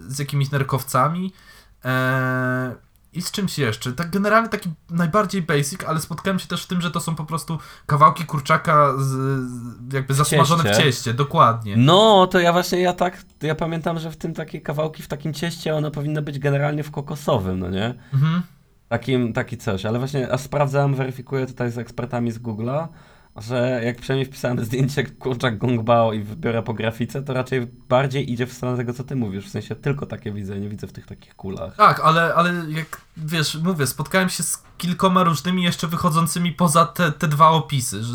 z jakimiś nerkowcami. E, I z czymś jeszcze. Tak generalnie taki najbardziej basic, ale spotkałem się też w tym, że to są po prostu kawałki kurczaka z, jakby zasmażone w cieście. cieście, dokładnie. No, to ja właśnie, ja tak, ja pamiętam, że w tym takie kawałki w takim cieście, one powinny być generalnie w kokosowym, no nie? Mhm. Takim, taki coś, ale właśnie, a sprawdzam, weryfikuję tutaj z ekspertami z Google'a, że jak przynajmniej wpisałem zdjęcie kurczak Gongbao i wybiorę po grafice, to raczej bardziej idzie w stronę tego, co ty mówisz, w sensie tylko takie widzę, nie widzę w tych takich kulach. Tak, ale, ale jak wiesz, mówię, spotkałem się z kilkoma różnymi jeszcze wychodzącymi poza te, te dwa opisy, że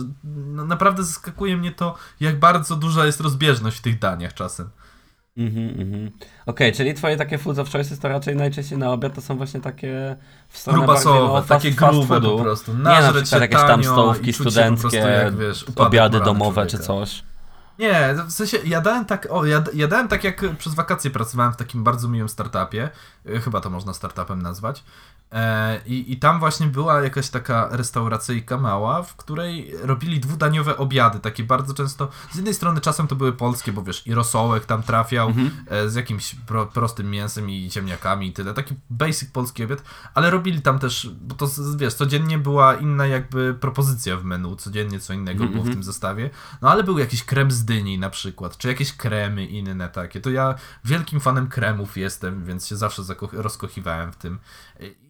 naprawdę zaskakuje mnie to, jak bardzo duża jest rozbieżność w tych daniach czasem. Mhm, mhm. Okej, czyli twoje takie foods of choices to raczej najczęściej na obiad to są właśnie takie w stronę Grubasowe, no, takie grube po prostu. Nie na przykład jakieś tam stołówki studenckie, jak, wiesz, obiady domowe czy człowieka. coś. Nie, w sensie jadałem tak, o, jad, jadałem tak jak przez wakacje pracowałem w takim bardzo miłym startupie, e, chyba to można startupem nazwać. E, i, I tam właśnie była jakaś taka restauracyjka mała, w której robili dwudaniowe obiady, takie bardzo często, z jednej strony czasem to były polskie, bo wiesz, i rosołek tam trafiał e, z jakimś pro, prostym mięsem i ziemniakami i tyle, taki basic polski obiad, ale robili tam też, bo to wiesz, codziennie była inna jakby propozycja w menu, codziennie co innego było w tym zestawie, no ale był jakiś krem z dyni na przykład, czy jakieś kremy inne takie, to ja wielkim fanem kremów jestem, więc się zawsze rozkochiwałem w tym.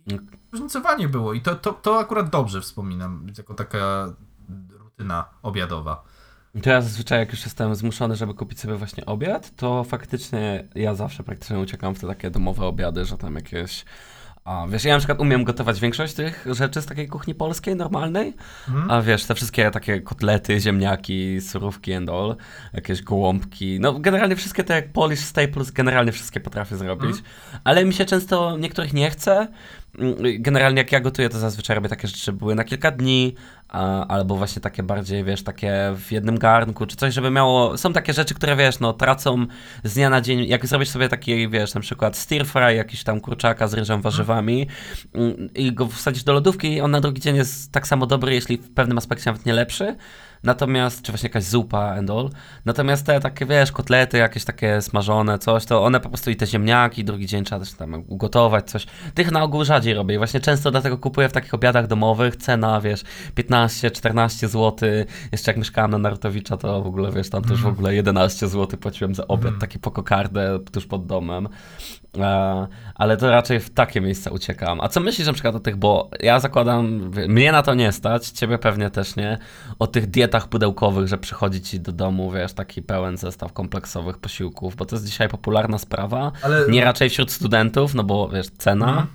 I Różnicowanie było i to, to, to akurat dobrze wspominam, jako taka rutyna obiadowa. To ja zazwyczaj jak już jestem zmuszony, żeby kupić sobie właśnie obiad, to faktycznie ja zawsze praktycznie uciekam w te takie domowe obiady, że tam jakieś... A, wiesz, ja na przykład umiem gotować większość tych rzeczy z takiej kuchni polskiej, normalnej, a wiesz, te wszystkie takie kotlety, ziemniaki, surówki and all, jakieś gołąbki, no generalnie wszystkie te jak Polish staples, generalnie wszystkie potrafię zrobić, ale mi się często niektórych nie chce. Mm, Generalnie jak ja gotuję, to zazwyczaj robię takie rzeczy, były na kilka dni, albo właśnie takie bardziej, wiesz, takie w jednym garnku, czy coś, żeby miało, są takie rzeczy, które, wiesz, no tracą z dnia na dzień, jak zrobisz sobie taki, wiesz, na przykład stir fry, jakiś tam kurczaka z ryżem, warzywami mm, i go wsadzisz do lodówki, on na drugi dzień jest tak samo dobry, jeśli w pewnym aspekcie nawet nie lepszy, Natomiast, czy właśnie jakaś zupa and all. Natomiast te takie, wiesz, kotlety jakieś takie smażone, coś, to one po prostu i te ziemniaki, drugi dzień trzeba też tam ugotować coś. Tych na ogół rzadziej robię i właśnie często dlatego kupuję w takich obiadach domowych, cena, wiesz, 15-14 zł. Jeszcze jak mieszkałem na Narutowicza, to w ogóle, wiesz, tam też w ogóle 11 zł płaciłem za obiad, taki po kokardę tuż pod domem. E, ale to raczej w takie miejsca uciekam. A co myślisz na przykład o tych, bo ja zakładam, mnie na to nie stać, ciebie pewnie też nie, o tych dietach pudełkowych, że przychodzi ci do domu, wiesz, taki pełen zestaw kompleksowych posiłków, bo to jest dzisiaj popularna sprawa. Ale- Nie raczej wśród studentów, no bo wiesz, cena, Mhm.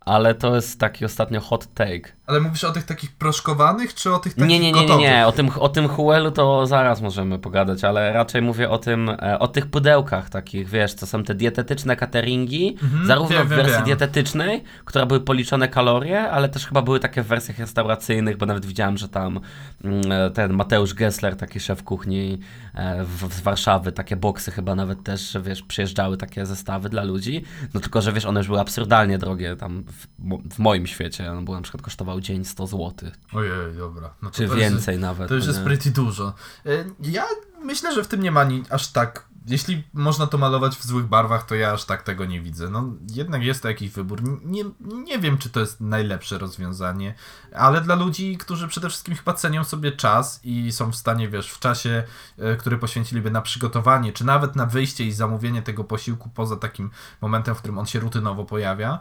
ale to jest taki ostatnio hot take. Ale mówisz o tych takich proszkowanych, czy o tych takich Nie, nie, nie, nie, gotowych? nie. O tym, o tym Huelu to zaraz możemy pogadać, ale raczej mówię o tym, e, o tych pudełkach takich, wiesz, to są te dietetyczne cateringi, Mhm, zarówno wiem, w wersji wiem. dietetycznej, która były policzone kalorie, ale też chyba były takie w wersjach restauracyjnych, bo nawet widziałem, że tam mm, e, ten Mateusz Gessler, taki szef kuchni e, w, z Warszawy, takie boksy chyba nawet też, wiesz, przyjeżdżały takie zestawy dla ludzi, no tylko, że wiesz, one już były absurdalnie drogie tam w, w moim świecie, no bo na przykład kosztował dzień 100 zł. Ojej, dobra. No Czy to jest- więcej nawet. To już no jest nie? pretty dużo. E, Ja myślę, że w tym nie ma ni- aż tak. Jeśli można to malować w złych barwach, to ja aż tak tego nie widzę. No jednak jest jakiś wybór. Nie, nie wiem, czy to jest najlepsze rozwiązanie, ale dla ludzi, którzy przede wszystkim chyba cenią sobie czas i są w stanie, wiesz, w czasie, e, który poświęciliby na przygotowanie, czy nawet na wyjście i zamówienie tego posiłku poza takim momentem, w którym on się rutynowo pojawia,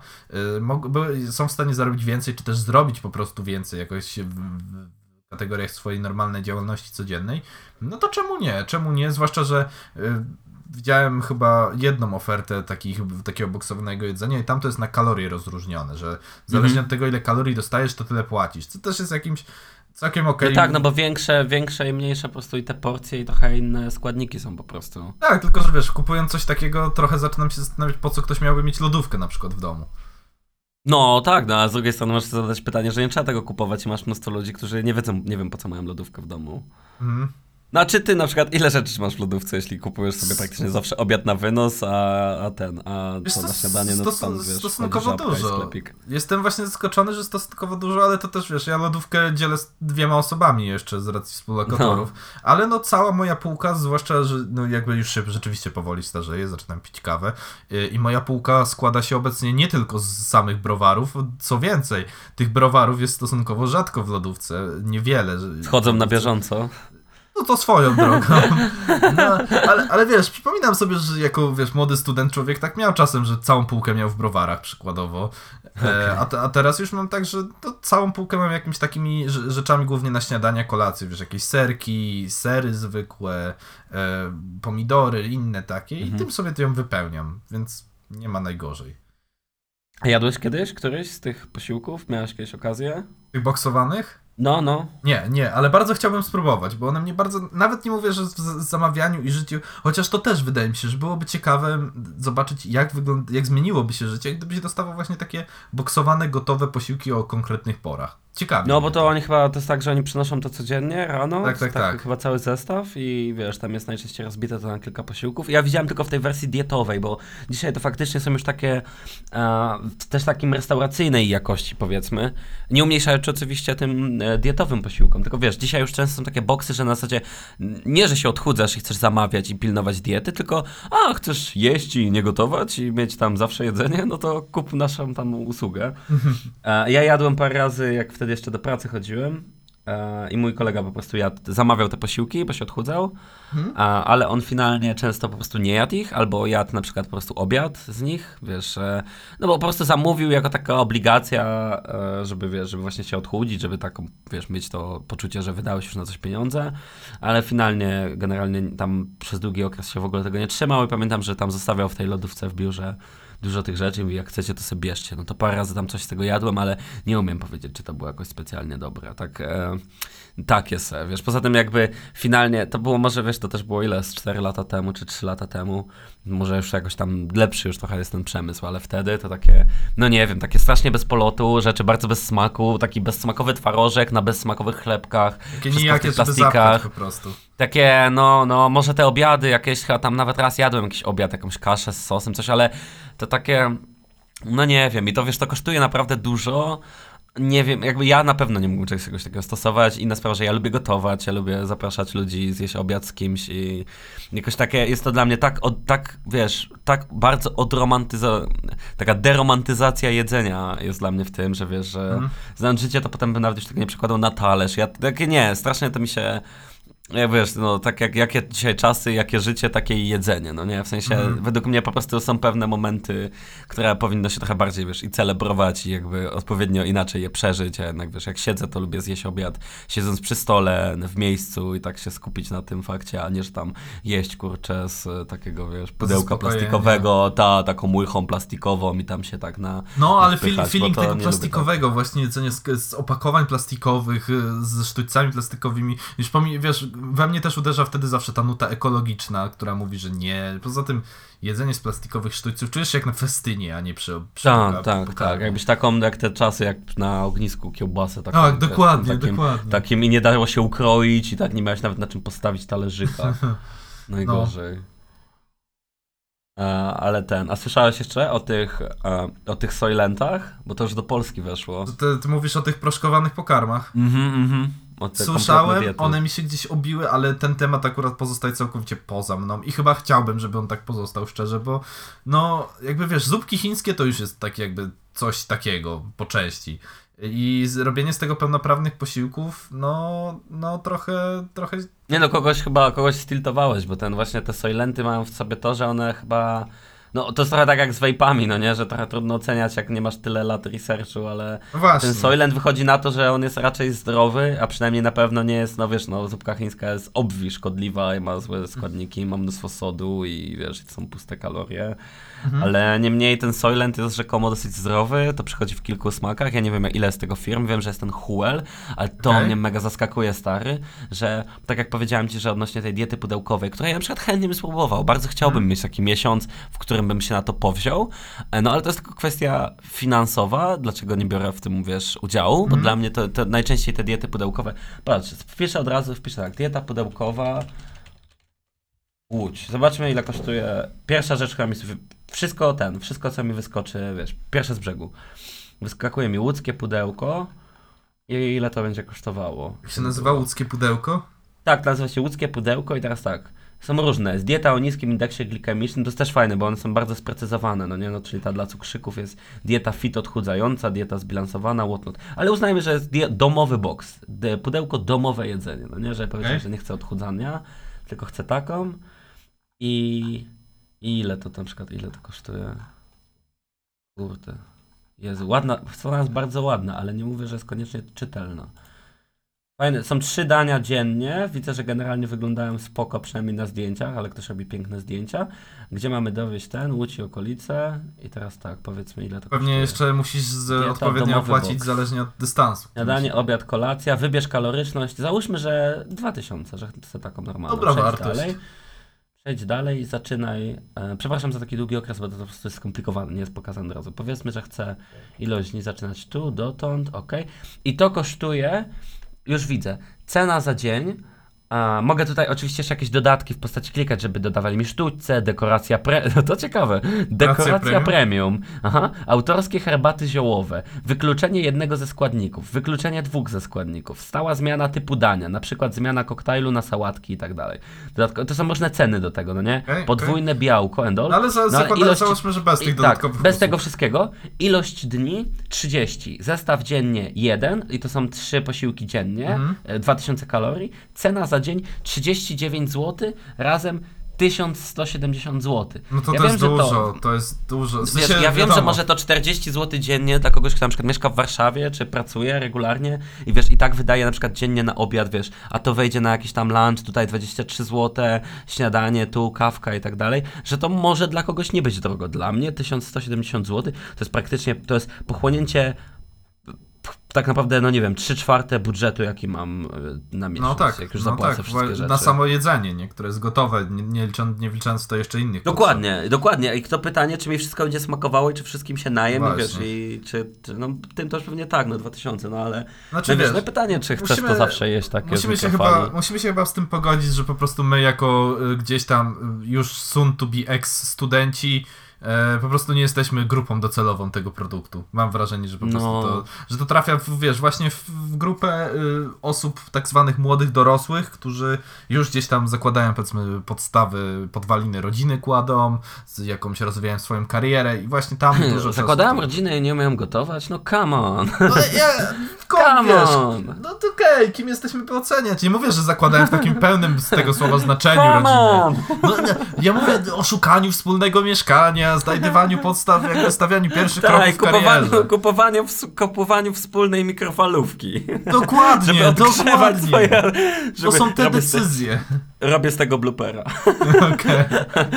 e, są w stanie zarobić więcej, czy też zrobić po prostu więcej jakoś w, w kategoriach swojej normalnej działalności codziennej, no to czemu nie? Czemu nie? Zwłaszcza, że y, widziałem chyba jedną ofertę takich, takiego boksowanego jedzenia i tam to jest na kalorie rozróżnione, że zależnie Mhm. od tego, ile kalorii dostajesz, to tyle płacisz. Co też jest jakimś całkiem okej. No tak, no bo większe, większe i mniejsze po prostu i te porcje i trochę inne składniki są po prostu. Tak, tylko że wiesz, kupując coś takiego, trochę zaczynam się zastanawiać, po co ktoś miałby mieć lodówkę na przykład w domu. No tak, no a z drugiej strony możesz zadać pytanie, że nie trzeba tego kupować i masz mnóstwo ludzi, którzy nie wiedzą, nie wiem po co mają lodówkę w domu. Mhm. No a czy ty na przykład, ile rzeczy masz w lodówce, jeśli kupujesz sobie praktycznie zawsze obiad na wynos, a, a ten, a Wiesz co na śniadanie, no tam wiesz, stosunkowo dużo. Jestem właśnie zaskoczony, że stosunkowo dużo, ale to też wiesz, ja lodówkę dzielę z dwiema osobami jeszcze z racji współlokatorów, ale no cała moja półka, zwłaszcza, że no jakby już się rzeczywiście powoli starzeję, zaczynam pić kawę yy, i moja półka składa się obecnie nie tylko z samych browarów, co więcej, tych browarów jest stosunkowo rzadko w lodówce, niewiele. Wchodzą na bieżąco. No to swoją drogą. No, ale, ale wiesz, przypominam sobie, że jako wiesz, młody student człowiek tak miał czasem, że całą półkę miał w browarach przykładowo. E, a, te, a teraz już mam tak, że całą półkę mam jakimiś takimi rze- rzeczami głównie na śniadania, kolacje, wiesz, jakieś serki, sery zwykłe, e, pomidory, inne takie i Mhm. tym sobie to ją wypełniam, więc nie ma najgorzej. A jadłeś kiedyś któryś z tych posiłków? Miałeś kiedyś okazję? Tych boksowanych? No, no. Nie, nie, ale bardzo chciałbym spróbować, bo one mnie bardzo, nawet nie mówię, że w zamawianiu i życiu, chociaż to też wydaje mi się, że byłoby ciekawe zobaczyć, jak wygląda, jak zmieniłoby się życie, gdyby się dostawał właśnie takie boksowane, gotowe posiłki o konkretnych porach. Ciekawe. No bo to oni chyba, to jest tak, że oni przynoszą to codziennie rano, Tak, tak, tak. chyba cały zestaw i wiesz, tam jest najczęściej rozbite to na kilka posiłków. Ja widziałem tylko w tej wersji dietowej, bo dzisiaj to faktycznie są już takie, e, też takim restauracyjnej jakości powiedzmy, nie umniejszając oczywiście tym e, dietowym posiłkom, tylko wiesz, dzisiaj już często są takie boksy, że na zasadzie nie, że się odchudzasz i chcesz zamawiać i pilnować diety, tylko a, chcesz jeść i nie gotować i mieć tam zawsze jedzenie, no to kup naszą tam usługę. E, Ja jadłem parę razy, jak wtedy jeszcze do pracy chodziłem. e, I mój kolega po prostu jadł, zamawiał te posiłki, bo się odchudzał, a, ale on finalnie często po prostu nie jadł ich, albo jadł na przykład po prostu obiad z nich, wiesz, e, no bo po prostu zamówił jako taka obligacja, e, żeby, wiesz, żeby właśnie się odchudzić, żeby taką, wiesz, mieć to poczucie, że wydałeś już na coś pieniądze, ale finalnie generalnie tam przez długi okres się w ogóle tego nie trzymał i pamiętam, że tam zostawiał w tej lodówce w biurze dużo tych rzeczy i mówi, jak chcecie, to sobie bierzcie. No to parę razy tam coś z tego jadłem, ale nie umiem powiedzieć, czy to było jakoś specjalnie dobre. Tak, e, tak jest, e, wiesz, poza tym jakby finalnie, to było może, wiesz, to też było ile, z 4 lata temu, czy 3 lata temu, może już jakoś tam lepszy już trochę jest ten przemysł, ale wtedy to takie, no nie wiem, takie strasznie bez polotu, rzeczy bardzo bez smaku, taki bezsmakowy twarożek na bezsmakowych chlebkach, Takie wszystko w tych plastikach. po prostu. Takie, no, no, może te obiady jakieś, chyba tam nawet raz jadłem jakiś obiad, jakąś kaszę z sosem, coś, ale to takie, no nie wiem, i to wiesz, to kosztuje naprawdę dużo. Nie wiem, jakby ja na pewno nie mógłbym czegoś takiego stosować. Inna sprawa, że ja lubię gotować, ja lubię zapraszać ludzi, zjeść obiad z kimś i jakoś takie, jest to dla mnie tak, od, tak wiesz, tak bardzo odromantyza... taka deromantyzacja jedzenia jest dla mnie w tym, że wiesz, że Mhm. znając życie, to potem bym nawet już tego nie przekładał na talerz. Ja takie nie, strasznie to mi się jak wiesz, no tak jak jakie dzisiaj czasy, jakie życie, takie i jedzenie, no nie? W sensie, Mhm. według mnie po prostu są pewne momenty, które powinno się trochę bardziej, wiesz, i celebrować i jakby odpowiednio inaczej je przeżyć, a jednak, wiesz, jak siedzę, to lubię zjeść obiad, siedząc przy stole, w miejscu i tak się skupić na tym fakcie, a nie, że tam jeść, kurczę, z e, takiego, wiesz, pudełka plastikowego, ta, taką łychą plastikową i tam się tak na... No, ale wpychać, feeling tego lubię plastikowego, właśnie jedzenie z, z opakowań plastikowych, y, ze sztućcami plastikowymi. Już pomi- wiesz, we mnie też uderza wtedy zawsze ta nuta ekologiczna, która mówi, że nie. Poza tym jedzenie z plastikowych sztućców czujesz się jak na festynie, a nie przy, przy Tak, tak, tak. Jakbyś taką, jak te czasy, jak na ognisku kiełbasę. Taką, Tak, dokładnie, takim, dokładnie. Takim i nie dało się ukroić i tak nie miałeś nawet na czym postawić talerzyka. Najgorzej. E, ale ten, a słyszałeś jeszcze o tych, e, o tych Soylentach? Bo to już do Polski weszło. Ty, ty mówisz o tych proszkowanych pokarmach. Mhm, mhm. O te kompletne Słyszałem, diety. one mi się gdzieś obiły, ale ten temat akurat pozostaje całkowicie poza mną i chyba chciałbym, żeby on tak pozostał szczerze, bo no jakby wiesz, zupki chińskie to już jest tak jakby coś takiego po części. I zrobienie z tego pełnoprawnych posiłków, no, no trochę, trochę Nie no, kogoś chyba, kogoś stiltowałeś, bo ten właśnie te Soylenty mają w sobie to, że one chyba No to jest trochę tak jak z vapami, no nie? Że trochę trudno oceniać, jak nie masz tyle lat researchu, ale No właśnie. ten Soylent wychodzi na to, że on jest raczej zdrowy, a przynajmniej na pewno nie jest, no wiesz, no zupka chińska jest obwi szkodliwa i ma złe składniki, ma mnóstwo sodu i wiesz, to są puste kalorie. Mhm. Ale niemniej ten Soylent jest rzekomo dosyć zdrowy, to przychodzi w kilku smakach. Ja nie wiem ile jest tego firm, wiem, że jest ten Huel, ale to Okej. mnie mega zaskakuje, stary, że tak jak powiedziałem ci, że odnośnie tej diety pudełkowej, której ja na przykład chętnie bym spróbował, bardzo chciałbym Mhm. mieć taki miesiąc, w którym bym się na to powziął, E, no ale to jest tylko kwestia finansowa, dlaczego nie biorę w tym, wiesz, udziału, bo Mhm. dla mnie to, to najczęściej te diety pudełkowe, patrz, wpiszę od razu, wpiszę tak, dieta pudełkowa, Łódź. Zobaczmy, ile kosztuje. Pierwsza rzecz, która mi. Wszystko ten, wszystko co mi wyskoczy, wiesz, pierwsze z brzegu. Wyskakuje mi łódzkie pudełko i ile to będzie kosztowało. Jak się nazywa łódzkie pudełko? Tak, nazywa się łódzkie pudełko i teraz tak. Są różne. Jest dieta o niskim indeksie glikemicznym, to jest też fajne, bo one są bardzo sprecyzowane, no nie? No, czyli ta dla cukrzyków jest dieta fit odchudzająca, dieta zbilansowana, whatnot. Ale uznajmy, że jest domowy box. D- pudełko domowe jedzenie, no nie? Że powiedzmy, Okej. że nie chcę odchudzania, tylko chcę taką i... ile to na przykład, ile to kosztuje? Kurde. Jezu, ładna, strona jest bardzo ładna, ale nie mówię, że jest koniecznie czytelna. Fajne. Są trzy dania dziennie. Widzę, że generalnie wyglądają spoko, przynajmniej na zdjęciach, ale ktoś robi piękne zdjęcia. Gdzie mamy dowieść ten, Łódź i okolice. I teraz tak, powiedzmy ile to Pewnie kosztuje. jeszcze musisz z, odpowiednio opłacić box. zależnie od dystansu. Śniadanie, obiad, kolacja, wybierz kaloryczność. Załóżmy, że 2000, że chcę taką normalną. Dobra wartość. Dalej. Przejdź dalej i zaczynaj. E, przepraszam za taki długi okres, bo to po prostu jest skomplikowane, nie jest pokazane od razu. Powiedzmy, że chcę ilość dni zaczynać tu, dotąd, ok. I to kosztuje, już widzę, cena za dzień. A, mogę tutaj oczywiście jeszcze jakieś dodatki w postaci klikać, żeby dodawali mi sztućce, dekoracja pre... No to ciekawe. Dekoracja premium? premium. Aha. Autorskie herbaty ziołowe. Wykluczenie jednego ze składników. Wykluczenie dwóch ze składników. Stała zmiana typu dania. Na przykład zmiana koktajlu na sałatki i tak dalej. Dodatko... To są różne ceny do tego, no nie? Podwójne białko and all. No ale za, No, ale ilość- załóżmy, że bez tych I, dodatkowych tak, bez usług. tego wszystkiego. Ilość dni 30. Zestaw dziennie 1 i to są trzy posiłki dziennie, e, 2000 kalorii. Cena za dzień 39 zł razem 1170 zł. No to ja to wiem, jest że dużo, to... jest dużo. W Wiesz, sensie, ja wiem, że wiadomo. może to 40 zł dziennie dla kogoś, kto na przykład mieszka w Warszawie, czy pracuje regularnie i wiesz, i tak wydaje na przykład dziennie na obiad, wiesz, a to wejdzie na jakiś tam lunch, tutaj 23 zł, śniadanie, tu kawka i tak dalej, że to może dla kogoś nie być drogo. Dla mnie 1170 zł to jest praktycznie, to jest pochłonięcie tak naprawdę, no nie wiem, 3 czwarte budżetu, jaki mam y, na miesiąc, No tak, jak już no zapłacę tak, wszystkie rzeczy. na samo jedzenie, nie, które jest gotowe, nie, nie, licząc, nie licząc to jeszcze innych. Dokładnie, dokładnie. I kto pytanie, czy mi wszystko będzie smakowało i czy wszystkim się najem, Właśnie. wiesz, i czy, czy no tym to już pewnie tak, no 2000, no ale Znaczy, no, wiesz, no pytanie, czy chcesz musimy- to zawsze jeść takie Musimy się, chyba, musimy się chyba z tym pogodzić, że po prostu my jako y, gdzieś tam y, już soon to be ex-studenci e, po prostu nie jesteśmy grupą docelową tego produktu. Mam wrażenie, że po prostu No. to, że to trafia, w, wiesz, właśnie w, w grupę y, osób tak zwanych młodych dorosłych, którzy już gdzieś tam zakładają powiedzmy podstawy, podwaliny rodziny kładą, z jakąś rozwijają swoją karierę i właśnie tam dużo czasu- Zakładałem rodzinę i nie umiem gotować? No come on. No, ja, Come wiesz, on. no to okej, kim jesteśmy by oceniać? Nie mówię, że zakładałem w takim pełnym z tego słowa znaczeniu rodzinę. No, ja mówię o szukaniu wspólnego mieszkania, znajdywaniu podstaw, jakby stawianiu pierwszych Tak, kroków w kupowaniu, kupowaniu, ws- kupowaniu wspólnej mikrofalówki. Dokładnie, Żeby dokładnie. swoje... To Żeby są te z te- decyzje. Robię z tego bloopera. Okej.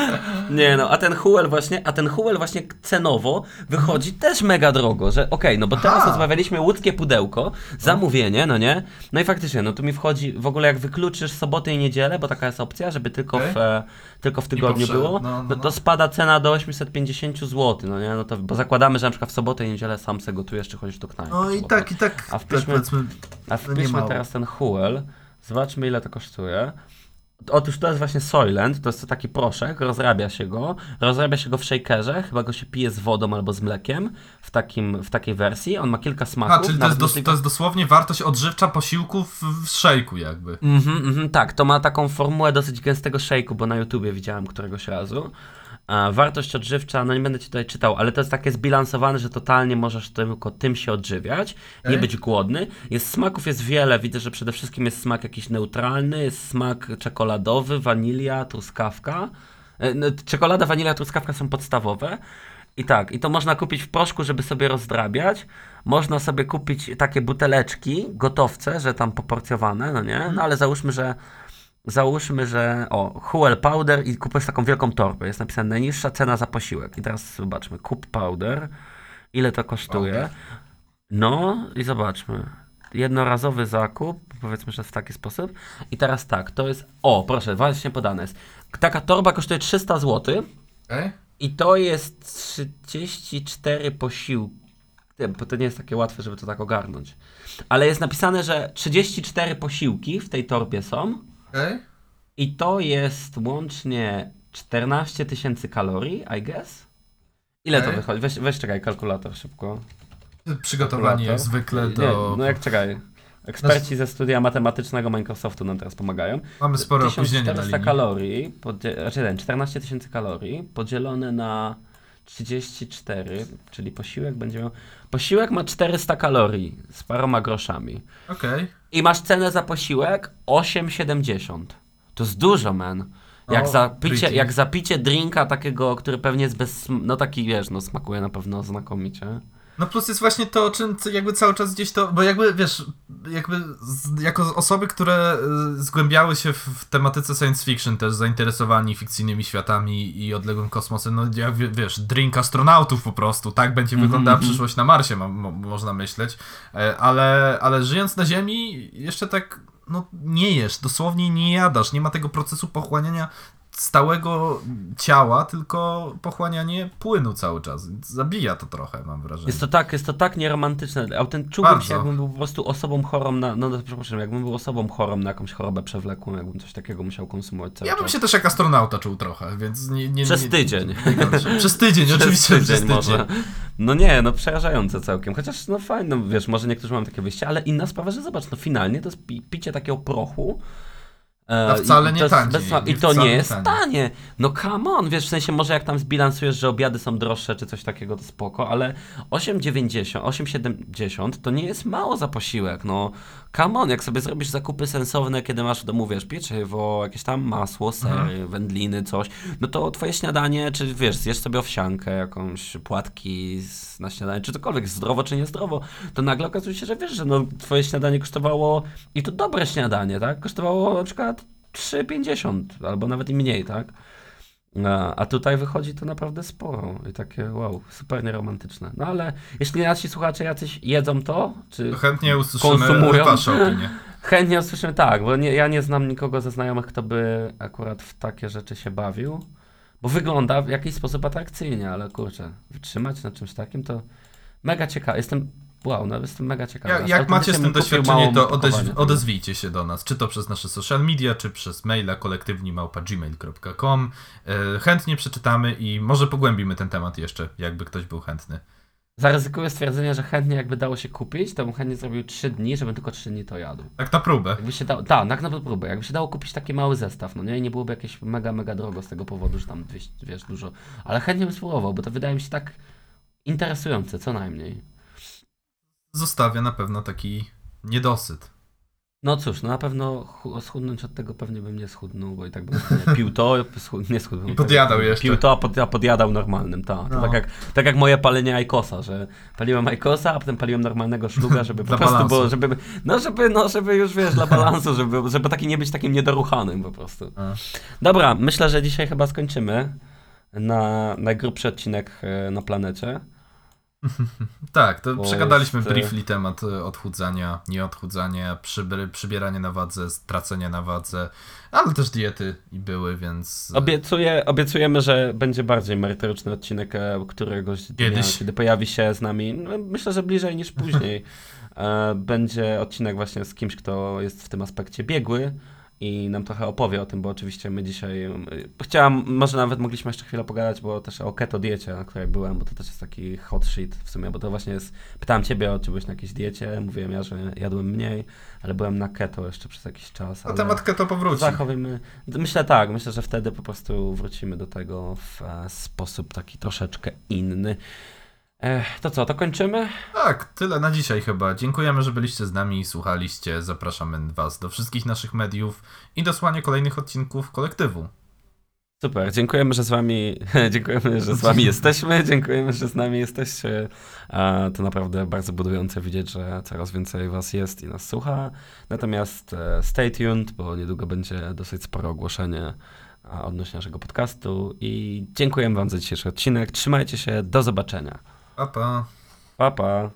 Nie no, a ten Huel właśnie, a ten Huel właśnie cenowo wychodzi też mega drogo, że okej, no bo teraz Aha. rozmawialiśmy łódzkie pudełko, zamówienie, no nie? No i faktycznie, no tu mi wchodzi w ogóle jak wykluczysz sobotę i niedzielę, bo taka jest opcja, żeby tylko, Okej. w, e, tylko w tygodniu było, no, no, no, no. to spada cena do 850 zł, no nie? No to, bo zakładamy, że na przykład w sobotę i niedzielę sam se gotujesz, czy chodzisz do knajpy. No i tak, i tak, A tak wpiszmy- powiedzmy, A wpiszmy mało. teraz ten Huel. Zobaczmy ile to kosztuje. Otóż to jest właśnie Soylent, to jest taki proszek, rozrabia się go, rozrabia się go w shakerze, chyba go się pije z wodą albo z mlekiem w, takim, w takiej wersji. On ma kilka smaków. a, czyli to jest, dos, to jest dosłownie wartość odżywcza posiłku w, w szejku jakby. Mhm, mhm, tak, to ma taką formułę dosyć gęstego shake'u, bo na YouTubie widziałem któregoś razu. Wartość odżywcza, no nie będę ci tutaj czytał, ale to jest takie zbilansowane, że totalnie możesz tylko tym się odżywiać, nie Okej. być głodny. Jest smaków jest wiele, widzę, że przede wszystkim jest smak jakiś neutralny, jest smak czekoladowy, wanilia, truskawka. E, no, Czekolada, wanilia, truskawka są podstawowe. I tak, i to można kupić w proszku, żeby sobie rozdrabiać. Można sobie kupić takie buteleczki, gotowce, że tam poporcjowane, no nie? No ale załóżmy, że załóżmy, że o, Huel Powder i kupujesz taką wielką torbę. Jest napisane najniższa cena za posiłek. I teraz zobaczmy, kup powder. Ile to kosztuje? Powder. No i zobaczmy. Jednorazowy zakup, powiedzmy, że w taki sposób. I teraz tak, to jest. O, proszę, właśnie podane jest. Taka torba kosztuje 300 zł. Okej? I to jest 34 posiłki. Bo to nie jest takie łatwe, żeby to tak ogarnąć. Ale jest napisane, że 34 posiłki w tej torbie są. Okej? I to jest łącznie 14 tysięcy kalorii, I guess. Ile to Okej. wychodzi? Weź, weź czekaj, kalkulator szybko. Przygotowanie jak zwykle Nie, do... no jak czekaj. Eksperci ze studia matematycznego Microsoftu nam teraz pomagają. Mamy spore opóźnienie na 1400 linii. kalorii, podzie- znaczy ten, 14 tysięcy kalorii podzielone na 34, czyli posiłek będzie miał... Posiłek ma 400 kalorii z paroma groszami. Okej. I masz cenę za posiłek 8,70. To jest dużo, man. Jak, No, za picie, jak za picie drinka takiego, który pewnie jest bez... No taki, wiesz, no smakuje na pewno znakomicie. No plus jest właśnie to, o czym jakby cały czas gdzieś to, bo jakby wiesz, jakby z, jako osoby, które y, zgłębiały się w, tematyce science fiction, też zainteresowani fikcyjnymi światami i odległym kosmosem, no jak wie- wiesz, drink astronautów po prostu, tak będzie wyglądała mhm. przyszłość na Marsie, mo, mo, można myśleć, E, ale, ale żyjąc na Ziemi jeszcze tak, no nie jesz, dosłownie nie jadasz, nie ma tego procesu pochłaniania stałego ciała, tylko pochłanianie płynu cały czas. Zabija to trochę, mam wrażenie. Jest to tak, jest to tak nieromantyczne. Autent, czułbym się, jakbym był po prostu osobą chorą na, no przepraszam, jakbym był osobą chorą na jakąś chorobę przewlekłą, jakbym coś takiego musiał konsumować cały Ja bym czas. się też jak astronauta czuł trochę, więc nie... nie Przez nie, tydzień. Nie, gorsze. przez tydzień, oczywiście przez tydzień. może. No nie, no przerażające całkiem. Chociaż no fajne, wiesz, może niektórzy mają takie wyjście, ale inna sprawa, że zobacz, no finalnie to jest pi picie takiego prochu. E, A wcale nie to jest taniej, bez- I to nie jest taniej. tanie. No come on, wiesz, w sensie może jak tam zbilansujesz, że obiady są droższe czy coś takiego, to spoko, ale 8,90, 8,70 to nie jest mało za posiłek, no come on, jak sobie zrobisz zakupy sensowne, kiedy masz w domu, wiesz, pieczywo, jakieś tam masło, sery, Mhm. wędliny, coś, no to twoje śniadanie, czy wiesz, zjesz sobie owsiankę, jakąś płatki na śniadanie, czy cokolwiek, zdrowo czy niezdrowo, to nagle okazuje się, że wiesz, że no twoje śniadanie kosztowało, i to dobre śniadanie, tak, kosztowało na przykład 3,50 albo nawet i mniej, tak? A, tutaj wychodzi to naprawdę sporo i takie wow, super nieromantyczne. No ale jeśli nasi słuchacze jacyś jedzą to, czy To chętnie usłyszymy Konsumują. opinie. chętnie usłyszymy tak, bo nie, ja nie znam nikogo ze znajomych, kto by akurat w takie rzeczy się bawił, bo wygląda w jakiś sposób atrakcyjnie, ale kurczę, wytrzymać na czymś takim to mega ciekawe. Jestem, wow, no jestem mega ciekawy. Ja, jak macie z tym doświadczenie, to odeź, odezwijcie się do nas, czy to przez nasze social media, czy przez maila kolektywni.gmail.com. E, Chętnie przeczytamy i może pogłębimy ten temat jeszcze, jakby ktoś był chętny. Zaryzykuję stwierdzenie, że chętnie jakby dało się kupić, to bym chętnie zrobił 3 dni, żebym tylko 3 dni to jadł. Tak na próbę. Jakby się dało, tak, tak na próbę. Jakby się dało kupić taki mały zestaw, no nie? I nie byłoby jakieś mega, mega drogo z tego powodu, że tam wiesz, wiesz dużo. Ale chętnie bym spróbował, bo to wydaje mi się tak interesujące, co najmniej. Zostawia na pewno taki niedosyt. No cóż, no na pewno chu- schudnąć od tego pewnie bym nie schudnął, bo i tak bym pił to, nie schudnął. I podjadał jeszcze. Pił to, a, pod, a podjadał normalnym, tak. To No. tak, jak, tak jak moje palenie Ajkosa, że paliłem Ajkosa, a potem paliłem normalnego szluga, żeby po prostu było, żeby, no żeby, no żeby już wiesz, dla balansu, żeby, żeby taki nie być takim niedoruchanym po prostu. Dobra, myślę, że dzisiaj chyba skończymy na najgrubszy odcinek e, na planecie. Tak, to Bo przegadaliśmy jest, briefly temat e, odchudzania, nieodchudzania, przyby, przybierania na wadze, stracenia na wadze, ale też diety i były, więc... e, Obiecuję, obiecujemy, że będzie bardziej merytoryczny odcinek e, któregoś dnia, Kiedyś. kiedy pojawi się z nami, no, myślę, że bliżej niż później. E, będzie odcinek właśnie z kimś, kto jest w tym aspekcie biegły i nam trochę opowie o tym, bo oczywiście my dzisiaj... Chciałam, może nawet mogliśmy jeszcze chwilę pogadać, bo też o keto diecie, na której byłem, bo to też jest taki hot shit w sumie, bo to właśnie jest... Pytałem ciebie, czy byłeś na jakiejś diecie, mówiłem ja, że jadłem mniej, ale byłem na keto jeszcze przez jakiś czas. A temat keto powróci. Zachowujmy. Myślę tak, myślę, że wtedy po prostu wrócimy do tego w e, sposób taki troszeczkę inny. Ech, to co, to kończymy? Tak, tyle na dzisiaj chyba. Dziękujemy, że byliście z nami i słuchaliście. Zapraszamy Was do wszystkich naszych mediów i do słuchania kolejnych odcinków kolektywu. Super, dziękujemy, że z wami, dziękujemy, że z wami jesteśmy, dziękujemy, że z nami jesteście. To naprawdę bardzo budujące widzieć, że coraz więcej was jest i nas słucha. Natomiast e, stay tuned, bo niedługo będzie dosyć spore ogłoszenie odnośnie naszego podcastu i dziękujemy wam za dzisiejszy odcinek. Trzymajcie się, do zobaczenia. Papá. Papá.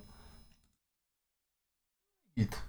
It.